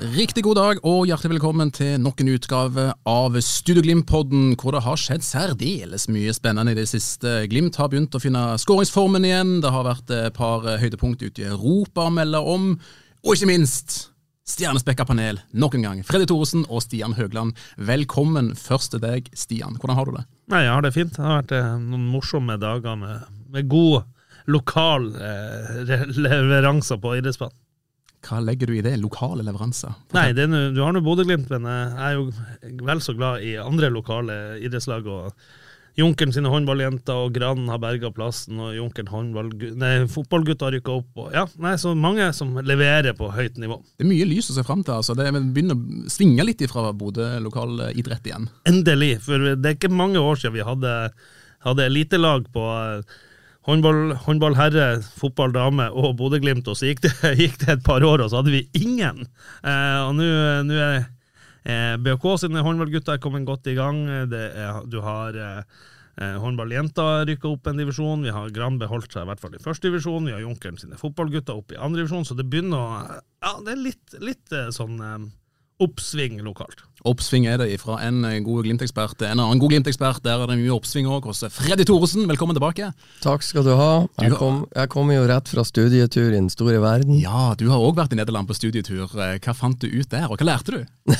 Riktig god dag og hjertelig velkommen til nok en utgave av Studio Glimt-podden, hvor det har skjedd særdeles mye spennende i det siste. Glimt har begynt å finne skåringsformen igjen, det har vært et par høydepunkt ute i Europa å melde om, og ikke minst stjernespekka panel nok en gang. Freddy Thoresen og Stian Høgland, velkommen først til deg, Stian. Hvordan har du det? Nei, jeg har det fint. Det har vært eh, noen morsomme dager med, med god lokal eh, leveranser på idrettsbanen. Hva legger du i det? Lokale leveranser? Nei, det er du har nå Bodø-Glimt, men eh, jeg er jo vel så glad i andre lokale idrettslag. og Junkeren sine håndballjenter og Granen har berga plassen, og Junkeren håndball, nei, fotballgutta har rykka opp. Og, ja, nei, så mange som leverer på høyt nivå. Det er mye lys å se fram til. altså. Det begynner å svinge litt ifra Bodø lokal idrett igjen. Endelig, for det er ikke mange år siden vi hadde, hadde elitelag på eh, håndball, håndball herre, fotball dame og Bodø-Glimt, og så gikk det, gikk det et par år, og så hadde vi ingen. Eh, og nå er eh, BHK sine håndballgutter kommet godt i gang. Er, du har eh, Håndballjenta rykka opp en divisjon. Vi har Granbe holdt seg i hvert fall i første divisjon. Vi har Junkeren sine fotballgutter opp i andre divisjon, så det begynner å Ja, det er litt, litt eh, sånn eh, oppsving lokalt. Oppsving er det fra en god Glimt-ekspert til en annen god Glimt-ekspert. Der er det mye oppsving òg hos Freddy Thoresen. Velkommen tilbake. Takk skal du ha. Jeg Du- kom, jeg kommer jo rett fra studietur i den store verden. Ja, du har òg vært i Nederland på studietur. Eh, Hva fant du ut der, og hva lærte du?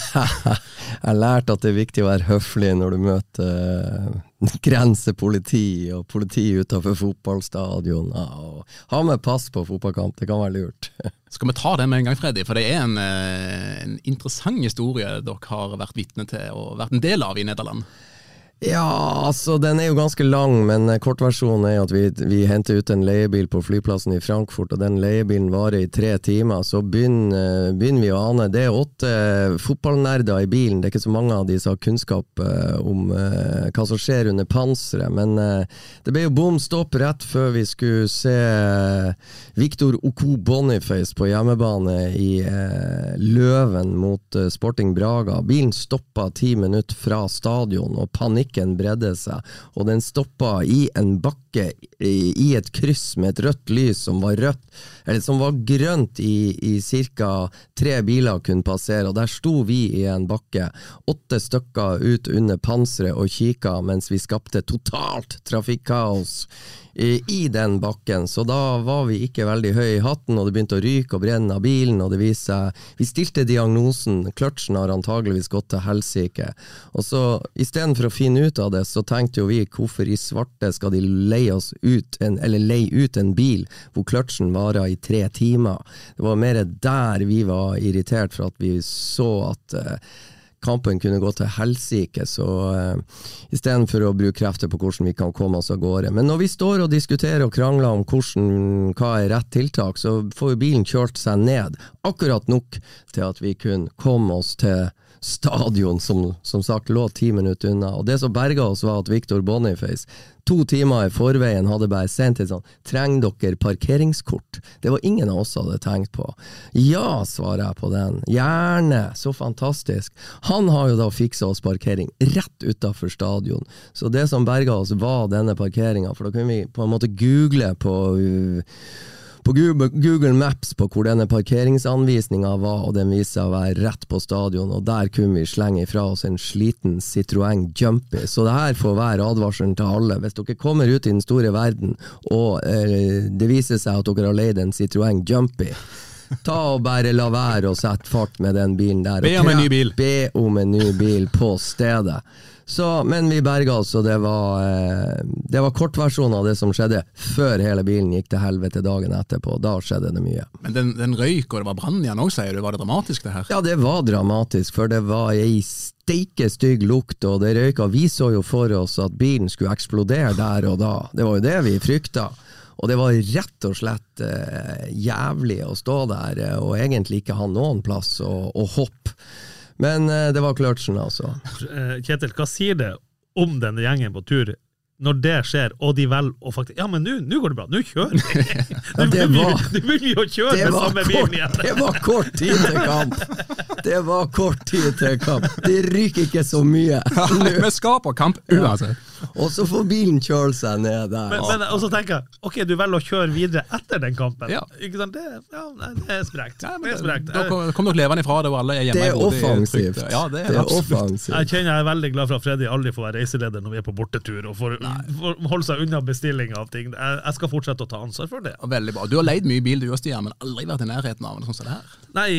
Jeg lærte at det er viktig å være høflig når du møter grensepoliti og politi utenfor fotballstadioner. Og ha med pass på fotballkamp, det kan være lurt. Skal vi ta det med en gang, Freddy? For det er en, eh, en interessant historie dere har vært vitne til og vært en del av i Nederland. Ja, altså den er jo ganske lang, men eh, kortversjonen er at vi, vi henter ut en leiebil på flyplassen i Frankfurt, og den leiebilen varer i tre timer. Så begynner, begynner vi å ane. Det er åtte fotballnerder i bilen, det er ikke så mange av de som har kunnskap eh, om eh, hva som skjer under panseret, men eh, det ble jo bom stopp rett før vi skulle se eh, Victor Oko Boniface på hjemmebane i eh, Løven mot eh, Sporting Braga. Bilen stoppa ti minutter fra stadion, og panikken bredde seg. Og den stoppa i en bakke i, i et kryss med et rødt lys som var rødt, eller som var grønt i, i ca. tre biler kunne passere, og der sto vi i en bakke, åtte stykker ut under panseret og kikka mens vi skapte totalt trafikkaos i, i den bakken, så da var vi ikke veldig høye i hatten, og det begynte å ryke og brenne av bilen, og det viste seg Vi stilte diagnosen, kløtsjen har antageligvis gått til helsike. Og så istedenfor å finne ut av det, så tenkte jo vi hvorfor i svarte skal de leie oss ut en, eller leie ut en bil hvor kløtsjen varer i tre timer? Det var mer der vi var irritert for at vi så at eh, kampen kunne gå til helsike, så uh, istedenfor å bruke krefter på hvordan vi kan komme oss av gårde. Men når vi står og diskuterer og krangler om hvordan, hva er rett tiltak, så får bilen kjørt seg ned, akkurat nok til at vi kunne komme oss til stadion, som som sagt lå ti minutter unna. Og det som berga oss, var at Victor Boniface to timer i forveien hadde bare sendt et sånn 'trenger dere parkeringskort'? Det var ingen av oss hadde tenkt på. Ja, svarer jeg på den. Gjerne, så fantastisk. Han har jo da fiksa oss parkering rett utafor stadion. Så det som berga oss, var denne parkeringa, for da kunne vi på en måte google på uh, på Google, Maps på hvor denne parkeringsanvisninga var, og den viste seg å være rett på stadion, og der kunne vi slenge ifra oss en sliten Citroën Jumpy. Så det her får være advarselen til alle. Hvis dere kommer ut i den store verden, og eh, det viser seg at dere har leid en Citroën Jumpy, Ta og bare la være å sette fart med den bilen der. Be om en ny bil. Be om en ny bil på stedet. Så, men vi berga oss, og det var, eh, det var kortversjonen av det som skjedde før hele bilen gikk til helvete dagen etterpå. Da skjedde det mye. Men den, den røyk, og det var brann igjen òg, sier du. Var det dramatisk, det her? Ja, det var dramatisk, for det var ei steike stygg lukt, og det røyka. Vi så jo for oss at bilen skulle eksplodere der og da. Det var jo det vi frykta. Og det var rett og slett eh, jævlig å stå der eh, og egentlig ikke ha noen plass å, å hoppe. Men eh, det var kløtsjen, altså. Eh, Kjetil, hva sier det om denne gjengen på tur når det skjer, og de velger å faktisk Ja, men nå går det bra, nå kjører vi! Ja, det var- nå vil jo kjøre med samme bilen igjen! det var kort tid til kamp! Det var kort tid til kamp. Det ryker ikke så mye. Vi skal på kamp uansett. Og så får bilen kjøle seg ned der. Men, men, og så tenker jeg, ok, du velger å kjøre videre etter den kampen. Ja. Ikke sant? Det, ja, det er sprekt. Det er sprekt. Da kom, kom dere levende ifra det, og alle er hjemme Det er offensivt. Ja, det er, Det er offensivt. Jeg kjenner jeg er veldig glad for at Freddy aldri får være reiseleder når vi er på bortetur, og får, får holde seg unna bestilling av ting. Jeg, jeg skal fortsette å ta ansvar for det. Veldig bra. Du har leid mye bil du òg, Stian, men aldri vært i nærheten av noe sånt som det her. Nei,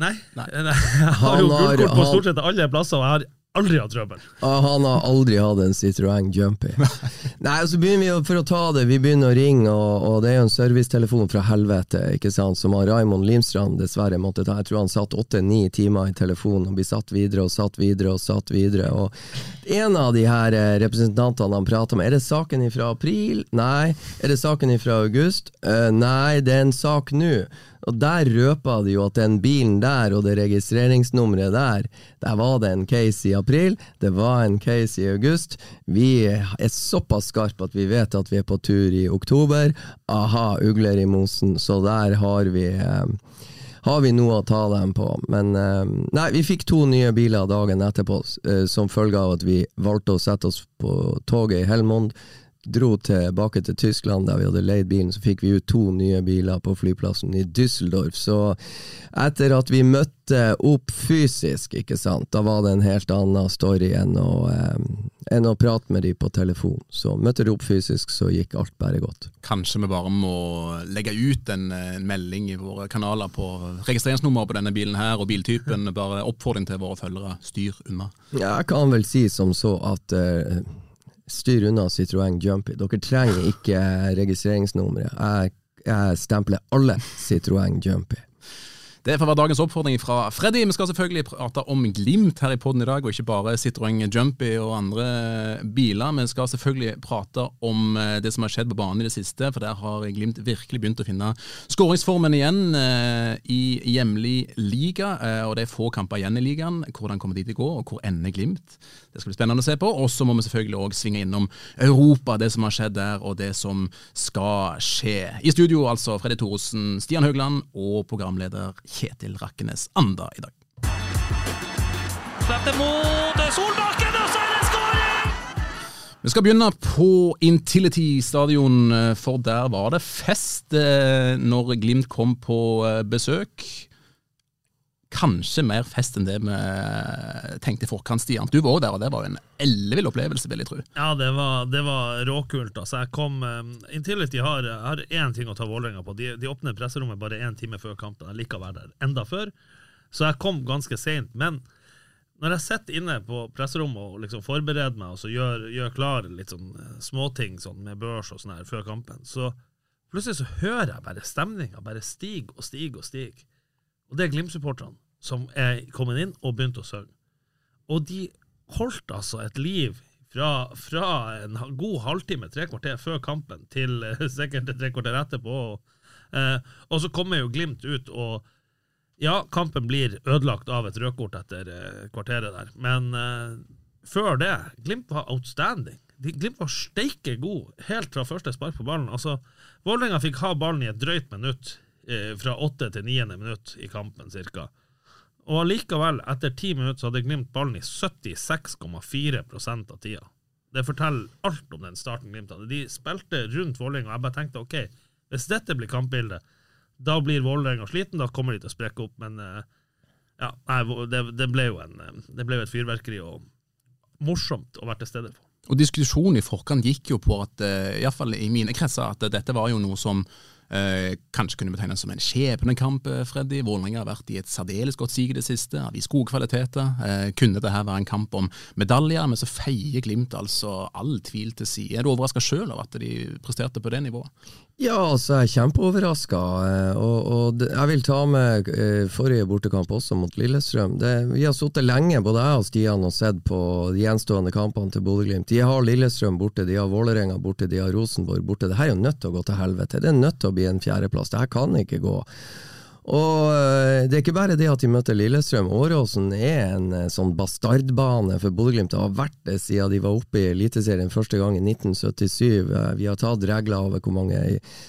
nei. Nei. Jeg har jo gullkort på stort sett alle plasser, og jeg har aldri hatt trøbbel. Ja, han har aldri hatt en Citroën Jumpy. Nei, og så begynner vi å- for å ta det, vi begynner å ringe, og, og det er jo en servicetelefon fra helvete, ikke sant, som Raymond Limstrand dessverre måtte ta. Jeg tror han satt åtte-ni timer i telefonen, og vi satt videre og satt videre og satt videre. Og en av de her eh, representantene han prater med, er det saken fra april? Nei. Er det saken fra august? Uh, nei, det er en sak nå. Og der røpa de jo at den bilen der og det registreringsnummeret der, der var det en case i april, det var en case i august. Vi er såpass skarpe at vi vet at vi er på tur i oktober. Aha, ugler i mosen. Så der har vi eh, har vi noe å ta dem på. Men eh, nei, vi fikk to nye biler dagen etterpå, eh, som følge av at vi valgte å sette oss på toget i Helmond. Dro tilbake til Tyskland der vi hadde leid bilen, så fikk vi ut to nye biler på flyplassen i Düsseldorf. Så etter at vi møtte opp fysisk, ikke sant, da var det en helt annen story enn å, eh, enn å prate med de på telefon. Så møtte de opp fysisk, så gikk alt bare godt. Kanskje vi bare må legge ut en, en melding i våre kanaler på registreringsnummer på denne bilen her, og biltypen. Bare oppfordring til våre følgere. Styr unna. Ja, jeg kan vel si som så at eh, styr unna Citroën Jumpy. Dere trenger ikke registreringsnummeret. Jeg, jeg stempler alle Citroën Jumpy. Det får være dagens oppfordring fra Freddy. Vi skal selvfølgelig prate om Glimt her i poden i dag, og ikke bare Citroën Jumpy og andre biler. Vi skal selvfølgelig prate om eh, det som har skjedd på banen i det siste, for der har Glimt virkelig begynt å finne skåringsformen igjen eh, i hjemlig liga. eh, og det er få kamper igjen i ligaen. Hvordan kommer de til å gå, og hvor ender Glimt? Det skal bli spennende å se på. Og så må vi selvfølgelig òg svinge innom Europa, det som har skjedd der, og det som skal skje. I studio altså Freddy Thoresen, Stian Høgland og programleder Kjetil Rakkenes Anda i dag. Mot Solbakken, og så er det skåring! Vi skal begynne på Intility stadion, eh, for der var det fest eh, når Glimt kom på eh, besøk. Kanskje mer fest enn det vi tenkte i forkant, Stian. Du var jo der, og det var en ellevill opplevelse, vil jeg tro. Ja, det var, det var råkult. Altså, jeg kom, um, Intility har, har én ting å ta Vålerenga på. De, de åpner presserommet bare én time før kampen. Jeg liker å være der enda før. Så jeg kom ganske seint. Men når jeg sitter inne på presserommet og liksom forbereder meg og så gjør, gjør klar litt sånn eh, småting sånn med børs og sånn her før kampen, så plutselig så hører jeg bare stemninga bare stige og stige og stige. Og det er Glimt-supporterne som er kommet inn og begynt å synge. Og de holdt altså et liv fra, fra en god halvtime, tre kvarter før kampen, til eh, sikkert tre kvarter etterpå. Eh, og så kommer jo Glimt ut, og ja, kampen blir ødelagt av et rødkort etter eh, kvarteret der, men eh, før det, Glimt var outstanding. De, Glimt var steike god helt fra første spark på ballen. Altså, Vålerenga fikk ha ballen i et drøyt minutt, eh, fra åtte til niende minutt i kampen cirka. Og allikevel, etter ti minutter, så hadde Glimt ballen i 76,4 av tida. Det forteller alt om den starten Glimt hadde. De spilte rundt Vålerenga, og jeg bare tenkte ok, hvis dette blir kampbildet, da blir Vålerenga sliten, da kommer de til å sprekke opp, men eh, ja, nei, det, det ble jo en, eh, det ble jo et fyrverkeri og morsomt å være til stede på. Og diskusjonen i forkant gikk jo på at, iallfall i hvert fall i mine kretser, at dette var jo noe som Eh, kanskje kunne betegnes som en skjebnekamp, eh, Freddy. Vålerenga har vært i et særdeles godt sig i det siste, har vist gode kvaliteter. Eh, kunne dette være en kamp om medaljer, men så feier Glimt altså all tvil til side. Er du overraska sjøl over at de presterte på det nivået? Ja, altså jeg er kjempeoverraska. Og, og jeg vil ta med eh, forrige bortekamp også, mot Lillestrøm. Det, vi har sittet lenge, både jeg og Stian, og sett på de gjenstående kampene til Bodø-Glimt. De har Lillestrøm borte, de har Vålerenga borte, de har Rosenborg borte. Det her er jo nødt til å gå til helvete. Det er nødt til å bli en fjerdeplass. Det her kan ikke gå. Og eh, det er ikke bare det at de møter Lillestrøm. Åråsen er en eh, sånn bastardbane for Bodø-Glimt. Det har vært det siden de var oppe i Eliteserien første gang i 1977. Eh, Vi har tatt regler over hvor mange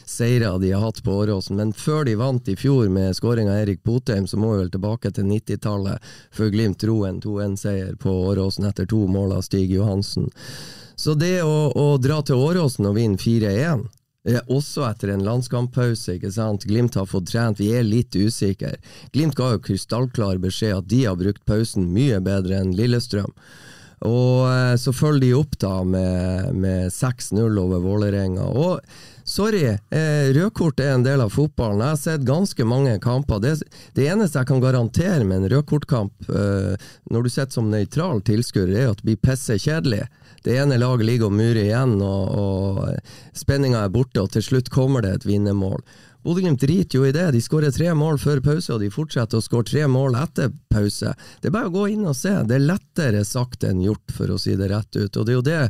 seire de har hatt på Åråsen. Men før de vant i fjor med skåring av Erik Botheim, så må vi vel tilbake til 90-tallet, før Glimt dro en 2-1-seier på Åråsen etter to mål av Stig Johansen. Så det å, å dra til Åråsen og vinne 4-1 Eh, Også etter en landskamppause. ikke sant? Glimt har fått trent, vi er litt usikre. Glimt ga jo krystallklar beskjed at de har brukt pausen mye bedre enn Lillestrøm. Og eh, så følger de opp da med, med 6-0 over Vålerenga. Og sorry, eh, rødkort er en del av fotballen. Jeg har sett ganske mange kamper. Det, det eneste jeg kan garantere med en rødkortkamp, eh, når du sitter som nøytral tilskuer, er at det blir pisse kjedelig. Det ene laget ligger og murer igjen, og, og spenninga er borte, og til slutt kommer det et vinnermål. Bodø-Glimt driter jo i det. De skårer tre mål før pause, og de fortsetter å skåre tre mål etter pause. Det er bare å gå inn og se. Det er lettere sagt enn gjort, for å si det rett ut. Og det er jo det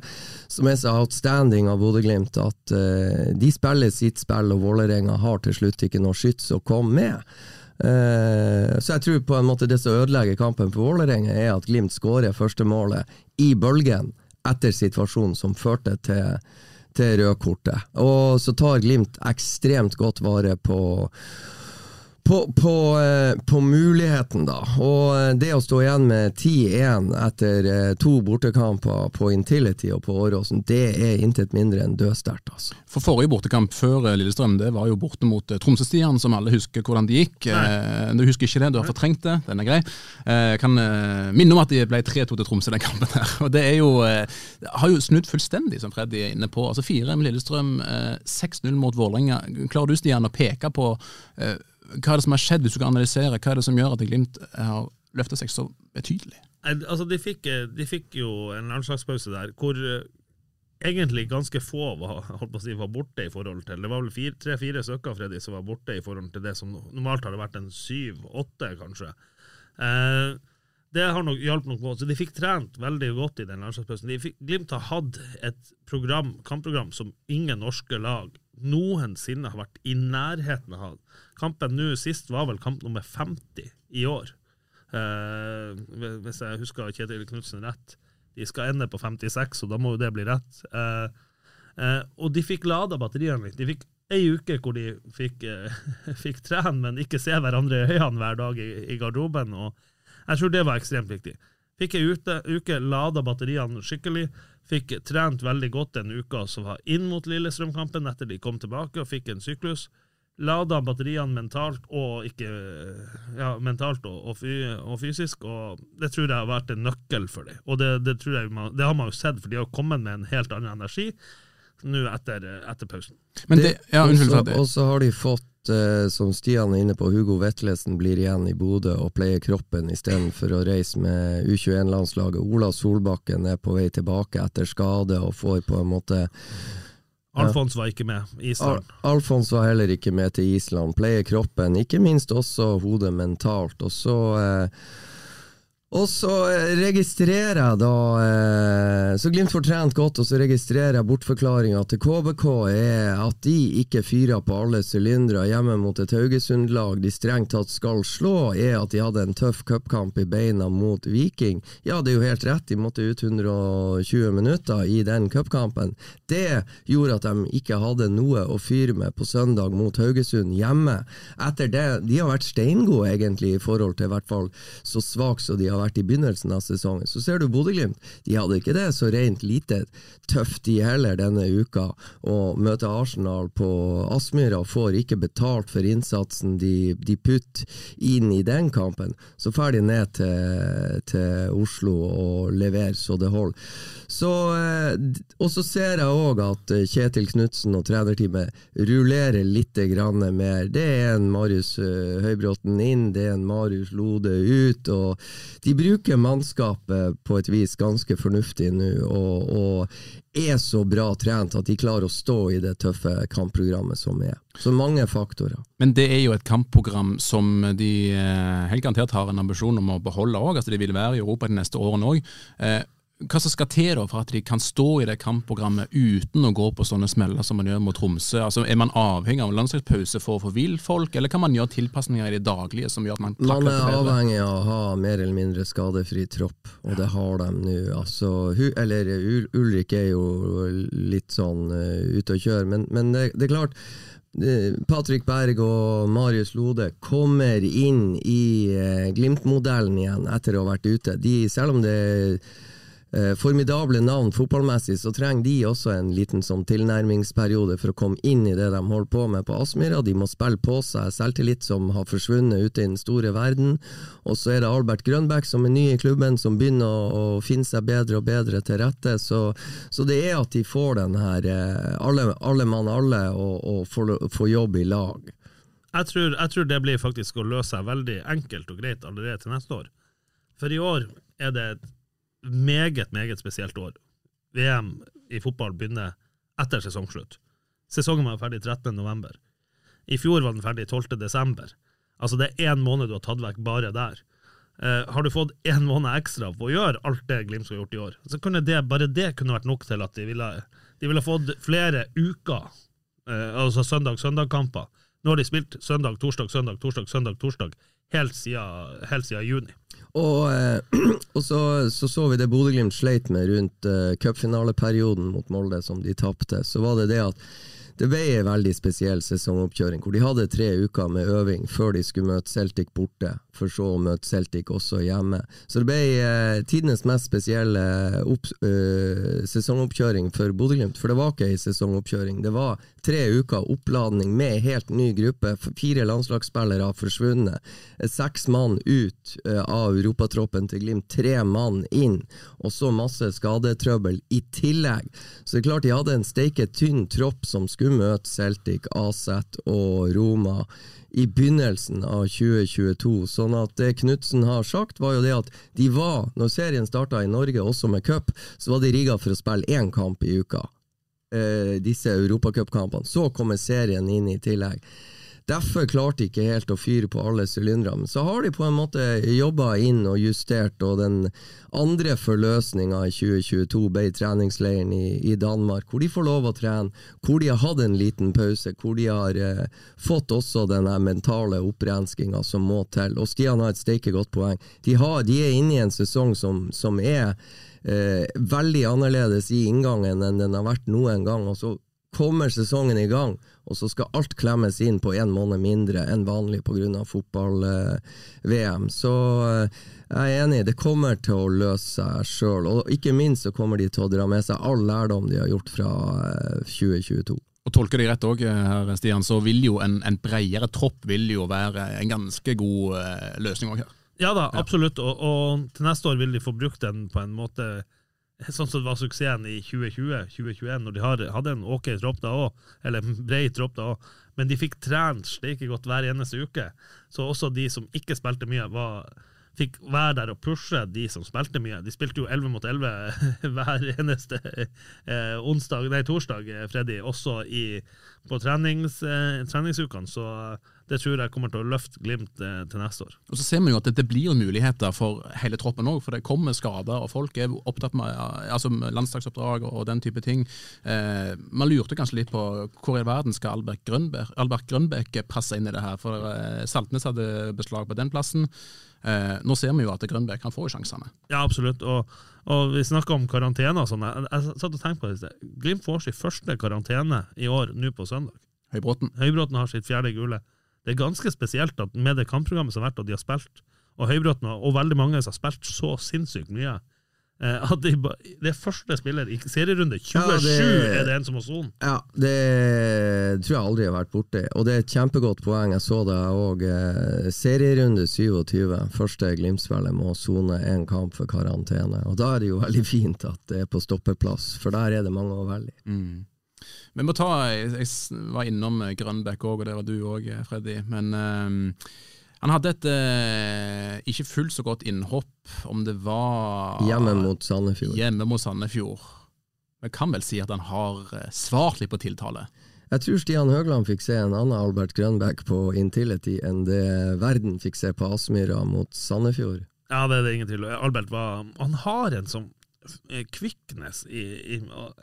som er så outstanding av Bodø-Glimt, at uh, de spiller sitt spill, og Vålerenga har til slutt ikke noe skyts å komme med. Uh, så jeg tror på en måte det som ødelegger kampen for Vålerenga, er at Glimt skårer første målet i bølgen etter situasjonen som førte til, til rødkortet. Og så tar Glimt ekstremt godt vare på på, på, eh, på muligheten, da. Og eh, det å stå igjen med 10-1 etter eh, to bortekamper på Intility og på Åråsen, det er intet mindre enn dødsterkt, altså. For forrige bortekamp før Lillestrøm, det var jo borte mot Tromsø-Stian, som alle husker hvordan det gikk. Nei. Du husker ikke det, du har fortrengt det, den er grei. Eh, Jeg kan minne om at de ble 3-2 til Tromsø den kampen her. Og det er jo, har jo snudd fullstendig, som Freddy er inne på. Altså Fire med Lillestrøm, eh, 6-0 mot Vålerenga. Klarer du, Stian, å peke på hva er det som har skjedd, hvis du kan analysere? Hva er det som gjør at Glimt har løftet seg så betydelig? Altså, de fikk, de fikk jo en landslagspause der hvor eh, egentlig ganske få var, si, var borte i forhold til Det var vel tre-fire stykker Freddy, som var borte i forhold til det som normalt hadde vært en syv-åtte, kanskje. Eh, det har nok hjalp nok på. Så de fikk trent veldig godt i den landslagspausen. De Glimt har hatt et program, kampprogram som ingen norske lag noensinne har vært i nærheten av. Kampen nå sist var vel kamp nummer 50 i år. Eh, hvis jeg husker Kjetil Knutsen rett. De skal ende på 56, og da må jo det bli rett. Eh, eh, og de fikk lada batteriene litt. De fikk ei uke hvor de fikk, eh, fikk trene, men ikke se hverandre i øynene hver dag i, i garderoben. og Jeg tror det var ekstremt viktig. Fikk ei uke, lada batteriene skikkelig. Fikk trent veldig godt den uka som var inn mot Lillestrøm-kampen etter de kom tilbake, og fikk en syklus. Lada batteriene mentalt og ikke ja, mentalt og, og, fy, og fysisk, og det tror jeg har vært en nøkkel for dem. Og det, det, jeg det har man jo sett, for de har kommet med en helt annen energi nå etter, etter pausen. Men det, ja, unnskyld, Også- Freddy. Og så har de fått, eh, som Stian er inne på, Hugo Vetlesen blir igjen i Bodø og pleier kroppen istedenfor å reise med U21-landslaget. Ola Solbakken er på vei tilbake etter skade og får på en måte Alfons var ikke med. Al Island. Alfons var heller ikke med til Island. Pleier kroppen, ikke minst også hodet mentalt. Og så eh, og så eh, registrerer jeg da eh, Så Glimt får trent godt, og så registrerer jeg bortforklaringa til KBK er at de ikke fyrer på alle sylindere hjemme mot et Haugesund-lag de strengt tatt skal slå, er at de hadde en tøff cupkamp i beina mot Viking. Ja, det er jo helt rett, de måtte ut 120 minutter i den cupkampen. Det gjorde at de ikke hadde noe å fyre med på søndag mot Haugesund hjemme. Etter det, De har vært steingode, egentlig, i forhold til i hvert fall så svak som de har har vært i begynnelsen av sesongen. Så ser du Bodø-Glimt, de hadde ikke det så rent lite tøft de heller denne uka. Å møte Arsenal på Aspmyra får ikke betalt for innsatsen de, de putter inn i den kampen. Så drar de ned til, til Oslo og leverer så det holder. Så, eh, og så ser jeg òg at eh, Kjetil Knutsen og trenerteamet rullerer litt grann mer. Det er en Marius eh, Høybråten inn, det er en Marius Lode ut. og De bruker mannskapet på et vis ganske fornuftig nå, og, og er så bra trent at de klarer å stå i det tøffe kampprogrammet som er. Så mange faktorer. Men det er jo et kampprogram som de helt garantert har en ambisjon om å beholde òg. Altså de vil være i Europa de neste årene òg hva som skal til da for at de kan stå i det kampprogrammet uten å gå på sånne smeller som man gjør mot Tromsø? Altså, er man avhengig av en landslagspause for å få hvil folk, eller kan man gjøre tilpasninger i det daglige som gjør at man takler det bedre? Man er avhengig av å ha mer eller mindre skadefri tropp, og det har de nå. Altså, eller Ulrik er jo litt sånn uh, ute å kjøre, men, men det, det er klart Patrick Berg og Marius Lode kommer inn i uh, Glimt-modellen igjen etter å ha vært ute. De, selv om det er eh, formidable navn fotballmessig, så trenger de også en liten sånn tilnærmingsperiode for å komme inn i det de holder på med på Aspmyra. De må spille på seg selvtillit som har forsvunnet ute i den store verden. Og så er det Albert Grønbæk som er ny i klubben, som begynner å, å finne seg bedre og bedre til rette. Så, så det er at de får den her eh, alle, alle mann alle, og, og får, får jobb i lag. Jeg tror, jeg tror, det blir faktisk å løse seg veldig enkelt og greit allerede til neste år. For i år er det et meget, meget spesielt år. VM i fotball begynner etter sesongslutt. Sesongen var ferdig 13. november. I fjor var den ferdig 12. desember. Altså det er én måned du har tatt vekk bare der. Eh, har du fått én måned ekstra på å gjøre alt det Glimt skulle gjort i år, så kunne det, bare det kunne vært nok til at de ville, de ville fått flere uker, eh, altså søndag-søndag-kamper. Nå har de spilt søndag, torsdag, søndag, torsdag, søndag, torsdag helt siden, helt siden juni. Og, eh, og så, så, så vi det Bodø-Glimt sleit med rundt uh, cupfinaleperioden mot Molde, som de tapte. Så var det det at det ble en veldig spesiell sesongoppkjøring, hvor de hadde tre uker med øving før de skulle møte Celtic borte, for så å møte Celtic også hjemme. Så det ble eh, tidenes mest spesielle opp, eh, sesongoppkjøring for Bodø-Glimt, for det var ikke ei sesongoppkjøring. Det var tre uker oppladning med helt ny gruppe. Fire landslagsspillere har forsvunnet. Seks mann ut eh, av europatroppen til Glimt, tre mann inn, og så masse skadetrøbbel i tillegg. Så det er klart de hadde en steike tynn tropp som skulle skulle møte Celtic, AZ og Roma i begynnelsen av 2022. Sånn at det Knutsen har sagt, var jo det at de var, når serien starta i Norge, også med cup, så var de rigga for å spille én kamp i uka. Eh, disse europacupkampene. Så kommer serien inn i tillegg. Derfor klarte de ikke helt å fyre på alle sylindrene. Så har de på en måte jobba inn og justert, og den andre forløsninga i 2022 ble treningsleiren i, i, Danmark, hvor de får lov å trene, hvor de har hatt en liten pause, hvor de har eh, fått også den mentale opprenskinga som må til. Og Stian har et steike godt poeng. De, har, de, er inne i en sesong som, som er eh, veldig annerledes i inngangen enn den har vært noen gang. og så kommer sesongen i gang, og så skal alt klemmes inn på én måned mindre enn vanlig pga. fotball-VM. Eh, så eh, jeg er enig, det kommer til å løse seg sjøl. Og ikke minst så kommer de til å dra med seg all lærdom de har gjort fra eh, 2022. Og Tolker deg rett òg, herr Stian, så vil jo en, en bredere tropp vil jo være en ganske god eh, løsning òg her. Ja da, absolutt. Og, og til neste år vil de få brukt den på en måte sånn som det var suksessen i 2020-2021, når de hadde en ok tropp da òg, eller en bred tropp da òg, men de fikk trent steike godt hver eneste uke. Så også de som ikke spilte mye, var, fikk være der og pushe de som spilte mye. De spilte jo 11 mot 11 hver eneste eh, onsdag, nei, torsdag, eh, Freddy, også i, på trenings, eh, treningsukene. Så det tror jeg kommer til å løfte Glimt eh, til neste år. Og så ser vi jo at det, blir muligheter for hele troppen òg, for det kommer skader, og folk er opptatt med altså landslagsoppdrag og den type ting. Eh, man lurte kanskje litt på hvor i verden skal Albert Grønbæk, Albert Grønbæk passe inn i det her, for eh, Saltnes hadde beslag på den plassen. Eh, nå ser vi jo at Grønbæk kan få sjansene. Ja, absolutt. Og, og vi snakka om karantene og sånn. Jeg, jeg, satt og tenkte på det. Glimt får sin første karantene i år nå på søndag. Høybråten. Høybråten har sitt fjerde gule. Det er ganske spesielt at med det kampprogrammet som har vært, og de har spilt, og Høybråten og, og veldig mange som har spilt så sinnssykt mye. Eh, at de, det første spiller i serierunde 27 Ja, det- er det en som har sonen. Ja, det tror jeg aldri har vært borti. Og det er et kjempegodt poeng. Jeg så det òg. Eh, serierunde 27. Første Glimt-spiller må sone én kamp for karantene. Og da er det jo veldig fint at det er på stoppeplass, for der er det mange å velge i. Mm. Vi må ta, jeg, jeg var innom eh, Grønbæk òg, og det var du òg, Freddy. Men um, han hadde et uh, ikke fullt så godt innhopp, om det var Hjemme mot Sandefjord. Hjemme mot Sandefjord. Vi kan vel si at han har eh, svart litt på tiltale. Jeg tror Stian Høgland fikk se en annen Albert Grønbæk på Intility enn det verden fikk se på Aspmyra mot Sandefjord. Ja, det er det ingen tvil om. Albert var Han har en sånn eh, quickness i, i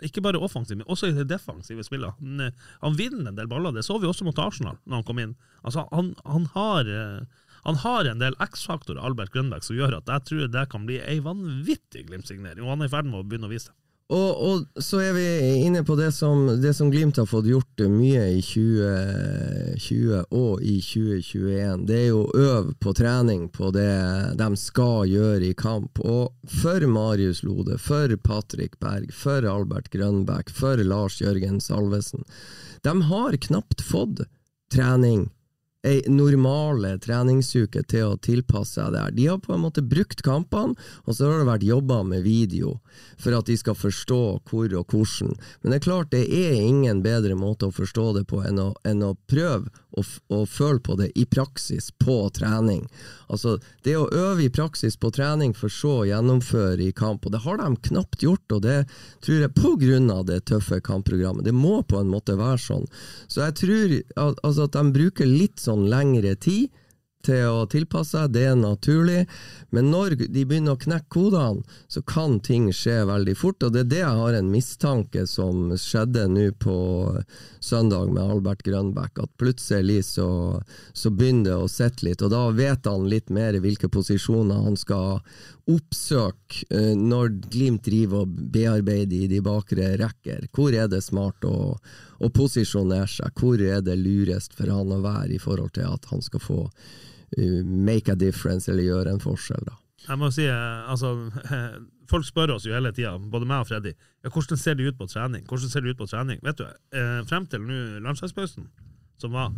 Ikke bare offensiv, men også i det defensive spillet. Han, eh, han vinner en del baller. Det så vi også mot Arsenal når han kom inn. Altså, han, han har eh, han har en del X-faktorer, Albert Grønbæk, som gjør at jeg tror det kan bli ei vanvittig Glimt-signering. Og han er i ferd med å begynne å vise det. Og, og så er vi inne på det som, det som Glimt har fått gjort mye i 2020 og i 2021. Det er jo øve på trening på det de skal gjøre i kamp. Og for Marius Lode, for Patrick Berg, for Albert Grønbæk, for Lars Jørgen Salvesen. De har knapt fått trening ei normale treningsuke til å tilpasse seg det her. De har på en måte brukt kampene, og så har det vært jobba med video for at de skal forstå hvor og hvordan. Men det er klart, det er ingen bedre måte å forstå det på enn å, enn å prøve å, å føle på det i praksis på trening. Altså, det å øve i praksis på trening for så å gjennomføre i kamp, og det har de knapt gjort, og det tror jeg på grunn av det tøffe kampprogrammet. Det må på en måte være sånn. Så jeg tror at, altså at de bruker litt sånn lengre tid til å tilpasse seg, det er naturlig, men når de begynner å knekke kodene, så kan ting skje veldig fort, og det er det jeg har en mistanke som skjedde nå på søndag med Albert Grønbæk, at plutselig så, så begynner det å sitte litt, og da vet han litt mer hvilke posisjoner han skal oppsøke eh, når Glimt driver og bearbeider i de bakre rekker. Hvor er det smart å, å posisjonere seg? Hvor er det lurest for han å være i forhold til at han skal få uh, make a difference, eller gjøre en forskjell, da. Jeg må si, eh, altså, Folk spør oss jo hele tida, både meg og Freddy, ja, hvordan ser det ut på trening. Hvordan ser det ut på trening? Vet du, eh, Frem til nå landslagspausen, som var,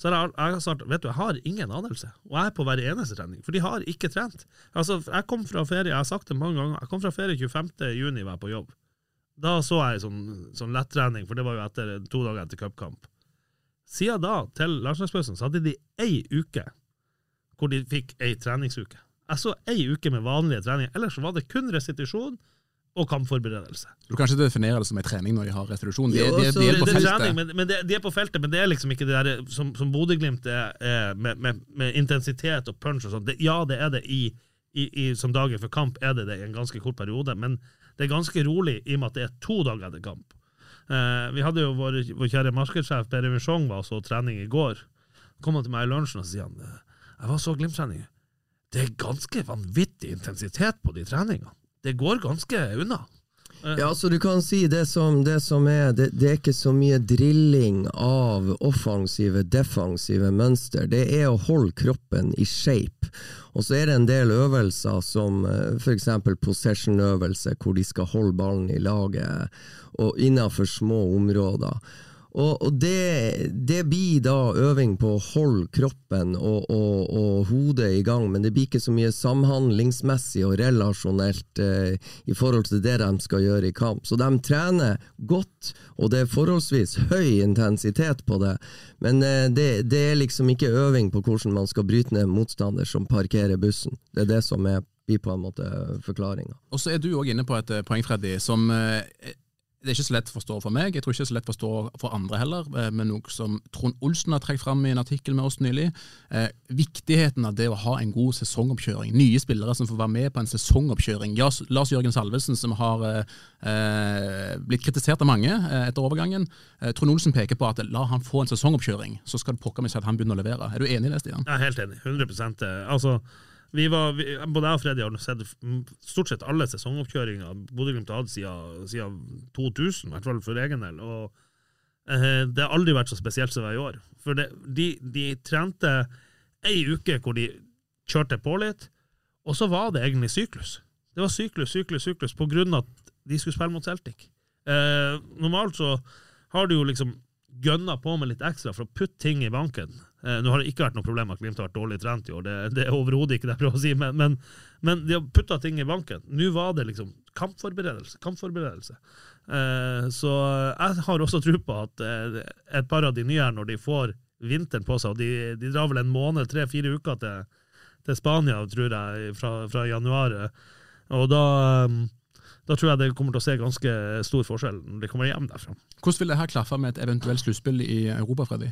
så jeg, jeg har sagt, vet du, jeg har ingen anelse. Og jeg er på hver eneste trening, for de har ikke trent. Altså, Jeg kom fra ferie, jeg har sagt det mange ganger, jeg kom fra ferie 25. juni, var jeg på jobb. Da så jeg sånn, sånn lettrening, for det var jo etter, to dager etter cupkamp. Siden da, til landslagspausen, så hadde de ei uke hvor de fikk ei treningsuke. Jeg så ei uke med vanlige treninger, ellers var det kun restitusjon og kampforberedelse. Du kan ikke definere det som en trening når de har restitusjon. De, de, de, de er på feltet. trening, men, men det, de er på feltet, men det er liksom ikke det der som, som Bodø-Glimt er, er med, med, med intensitet og punch og sånn. Ja, det er det i, i, i som dagen før kamp, er det det i en ganske kort periode, men det er ganske rolig i og med at det er to dager etter kamp. Eh, vi hadde jo vår, vår kjære markedssjef Per Evin Schjong var så trening i går. kom han til meg i lunsjen og sier han, eh, jeg var så Glimt-trening. Det er ganske vanvittig intensitet på de treningene. Det går ganske unna. Eh, Ja, så du kan si det som, det som er det, det er ikke så mye drilling av offensive, defensive mønster. Det er å holde kroppen i shape. Og så er det en del øvelser som eh, f.eks. possession-øvelse, hvor de skal holde ballen i laget og innenfor små områder. Og, og det, det blir da øving på å holde kroppen og, og, og hodet i gang, men det blir ikke så mye samhandlingsmessig og relasjonelt eh, i forhold til det de skal gjøre i kamp. Så de trener godt, og det er forholdsvis høy intensitet på det, men eh, det, det er liksom ikke øving på hvordan man skal bryte ned motstander som parkerer bussen. Det er det som er, blir på en måte forklaringa. Og så er du òg inne på et eh, poeng, Freddy, som eh, det er ikke så lett å forstå for meg. Jeg tror ikke det er så lett å forstå for andre heller, med men noe som Trond Olsen har trukket fram i en artikkel med oss nylig. Eh, viktigheten av det å ha en god sesongoppkjøring. Nye spillere som får være med på en sesongoppkjøring. Lars Jørgen Salvesen, som har eh, eh, blitt kritisert av mange eh, etter overgangen. Eh, Trond Olsen peker på at la han få en sesongoppkjøring, så skal det pokker meg seg at han begynner å levere. Er du enig i det, Stian? Er helt enig. 100 eh, Altså, vi var, vi, både jeg og Freddy har sett stort sett alle sesongoppkjøringer Bodø-Glimt har hatt siden, siden 2000, i hvert fall for egen del. Og eh, det har aldri vært så spesielt som det er i år. For det, de, de trente ei uke hvor de kjørte på litt, og så var det egentlig syklus. Det var syklus, syklus, syklus på grunn av at de skulle spille mot Celtic. Eh, normalt så har du jo liksom gønna på med litt ekstra for å putte ting i banken. Eh, nå har det ikke vært noe problem at Glimt har vært dårlig trent i år, det, det er overhodet ikke det jeg prøver å si, men, men, men de har putta ting i banken. Nå var det liksom kampforberedelse. kampforberedelse. Eh, så jeg har også tro på at eh, et par av de nye her, når de får vinteren på seg, og de, de drar vel en måned, tre-fire uker til, til Spania, tror jeg, fra, fra januar, og da da tror jeg det kommer til å se ganske stor forskjell når de kommer hjem derfra. Hvordan vil det her klaffe med et eventuelt sluttspill i Europa, Freddy?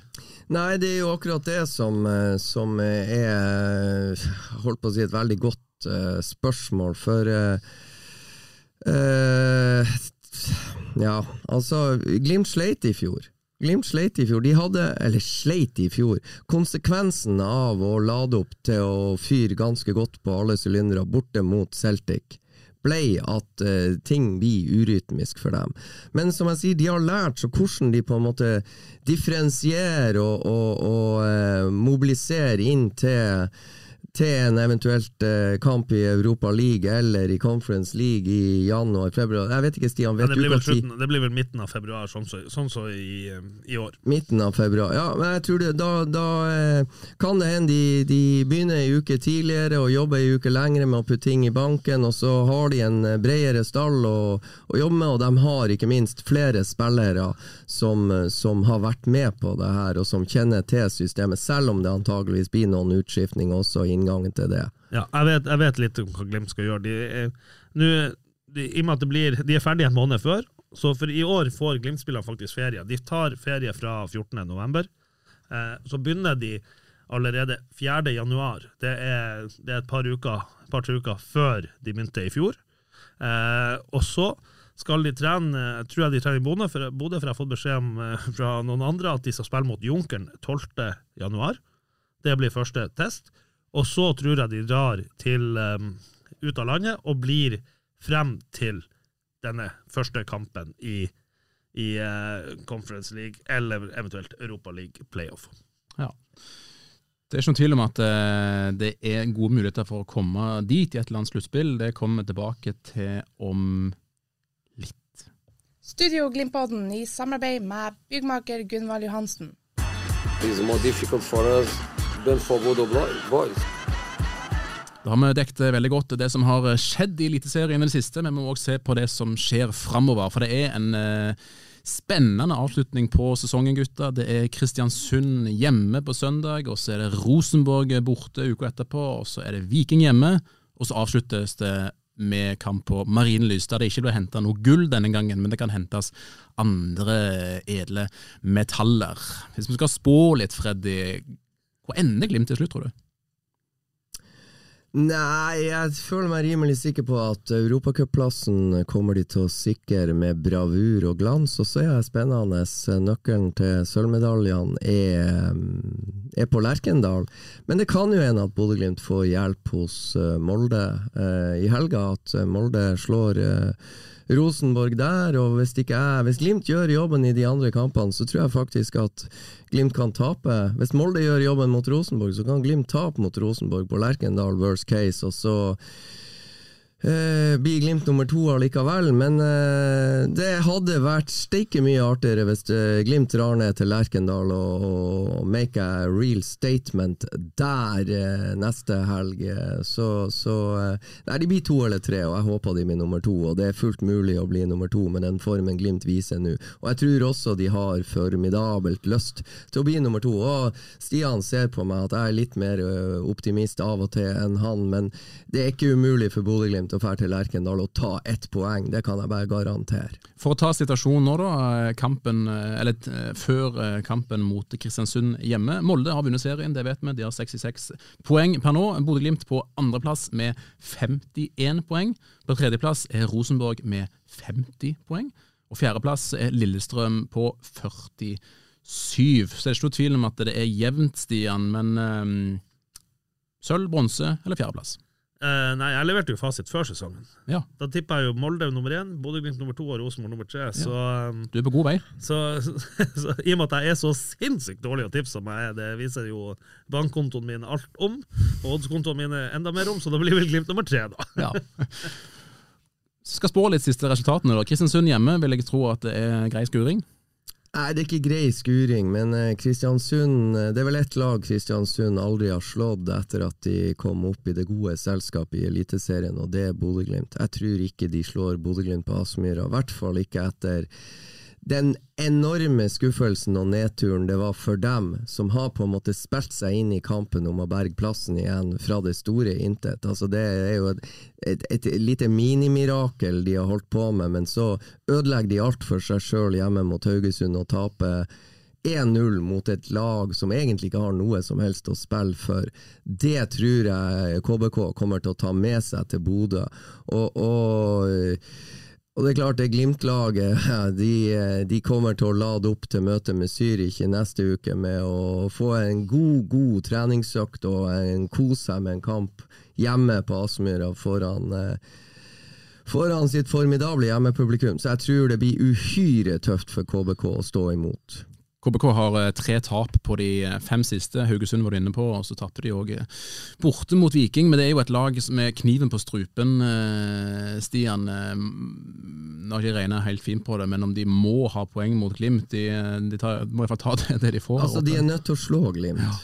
Nei, det er jo akkurat det som, eh, som er holdt på å si et veldig godt uh, spørsmål, for uh, uh, Ja, altså Glimt sleit i fjor. Glimt sleit i fjor. De hadde, eller sleit i fjor, konsekvensen av å lade opp til å fyre ganske godt på alle sylindere borte mot Celtic ble at uh, ting blir urytmisk for dem. Men som jeg sier, de har lært så hvordan de på en måte differensierer og, og, og uh, mobiliserer inn til til en eventuelt eh, kamp i Europa League eller i Conference League i januar-februar. Jeg vet ikke, Stian. vet ja, det, blir vel slutten, det blir vel midten av februar, sånn så, sånn så i, eh, i, år. Midten av februar, ja. Men jeg tror det, da, da eh, kan det hende de, de begynner ei uke tidligere og jobber ei uke lengre med å putte ting i banken, og så har de en eh, bredere stall å, å jobbe med, og de har ikke minst flere spillere som, som har vært med på det her, og som kjenner til systemet, selv om det antageligvis blir noen utskiftninger også inn inngangen til det. Ja, jeg vet, jeg vet litt om hva Glimt skal gjøre. De er, nu, de, I og med at blir, de er ferdige en måned før, så for i år får Glimt-spillerne faktisk ferie. De tar ferie fra 14.11. Eh, så begynner de allerede 4.1. Det det er et par uker, par uker før de begynte i fjor. Eh, og så skal de trene jeg tror jeg de trener i Bodø, for, for jeg har fått beskjed om eh, fra noen andre at de skal spille mot Junkeren 12.1. Det blir første test. Og så tror jeg de drar til, um, ut av landet og blir frem til denne første kampen i, i uh, Conference League, eller eventuelt Europa League playoff. Ja. Det er ikke noen tvil om at uh, det er gode muligheter for å komme dit i et eller annet sluttspill. Det kommer vi tilbake til om litt. Studio Glimpodden i samarbeid med byggmaker Gunvald Johansen. It's more difficult for us Boys. Da har vi dekket veldig godt det som har skjedd i Eliteserien i det siste, men vi må også se på det som skjer framover. For det er en eh, spennende avslutning på sesongen, gutta. Det er Kristiansund hjemme på søndag, og så er det Rosenborg borte uka etterpå, og så er det Viking hjemme, og så avsluttes det med kamp på Marienlyst, der det ikke ble henta noe gull denne gangen, men det kan hentes andre edle metaller. Hvis vi skal spå litt, Freddy, hvor ender Glimt til slutt, tror du? Nei, jeg føler meg rimelig sikker på at europacupplassen kommer de til å sikre med bravur og glans. Og så er jeg spennende. Nøkkelen til sølvmedaljene er, er, på Lerkendal. Men det kan jo hende at Bodø-Glimt får hjelp hos eh, Molde eh, i helga. At Molde slår uh, Rosenborg der, og hvis, ikke jeg, hvis Glimt gjør jobben i de andre kampene, så tror jeg faktisk at Glimt kan tape. Hvis Molde gjør jobben mot Rosenborg, så kan Glimt tape mot Rosenborg på Lerkendal, worst case, og så Uh, blir Glimt nummer to allikevel, men uh, det hadde vært steike mye artigere hvis uh, Glimt drar ned til Lerkendal og, og make a real statement der neste helg. Så, så Nei, de blir to eller tre, og jeg håper de blir nummer to. Og det er fullt mulig å bli nummer to med den formen Glimt viser nå. Og jeg tror også de har formidabelt lyst til å bli nummer to. Og Stian ser på meg at jeg er litt mer optimist av og til enn han, men det er ikke umulig for Bodø-Glimt å dra til Lerkendal og ta ett poeng, det kan jeg bare garantere. For å ta situasjonen nå, da. Kampen, eller eh, før eh, kampen mot Kristiansund hjemme. Molde har vunnet serien, det vet vi. De har 66 poeng per nå. Bodø-Glimt på andreplass med 51 poeng. På tredjeplass er Rosenborg med 50 poeng. Og fjerdeplass er Lillestrøm på 47. Så det er ikke noe tvil om at det er jevnt, Stian. Men um, sølv, bronse eller fjerdeplass? Eh, nei, jeg leverte jo fasit før sesongen. Ja. Da tippa jeg jo Molde nummer én, Bodø-Glimt nummer to og Rosenborg nummer tre. Så, um, Du er på god vei. så, så, så i og med at jeg er så sinnssykt dårlig å tipse som jeg er, det viser jo bankkontoen min alt om, og oddskontoen mine enda mer om, så da blir vel Glimt nummer tre, da. Ja. Skal spå litt siste resultatene. da. Kristiansund hjemme vil jeg tro at det er grei skuring. Nei, det er ikke grei skuring, men eh, Kristiansund eh, Det er vel ett lag Kristiansund aldri har slått etter at de kom opp i det gode selskapet i Eliteserien, og det er Bodø-Glimt. Jeg tror ikke de slår Bodø-Glimt på Aspmyra, i hvert fall ikke etter den enorme skuffelsen og nedturen det var for dem, som har på en måte spilt seg inn i kampen om å berge plassen igjen fra det store intet. Altså det er jo et, et, et lite minimirakel de har holdt på med, men så ødelegger de alt for seg sjøl hjemme mot Haugesund og taper 1-0 mot et lag som egentlig ikke har noe som helst å spille for. Det tror jeg KBK kommer til å ta med seg til Bodø. Og, og og det er klart, det Glimt-laget de, de, kommer til å lade opp til møtet med Zürich neste uke med å få en god, god treningsøkt og en kose seg med en kamp hjemme på Aspmyra foran, foran sitt formidable hjemmepublikum. Så jeg tror det blir uhyre tøft for KBK å stå imot. KBK har eh, tre tap på de eh, fem siste. Haugesund var du inne på, og så tapte de òg borte mot Viking. Men det er jo et lag med kniven på strupen, eh, Stian. Nå har ikke regna helt fint på det, men om de må ha poeng mot Glimt, de, de tar, må iallfall ta det, det, de får. Altså, De er nødt til å slå Glimt. Ja,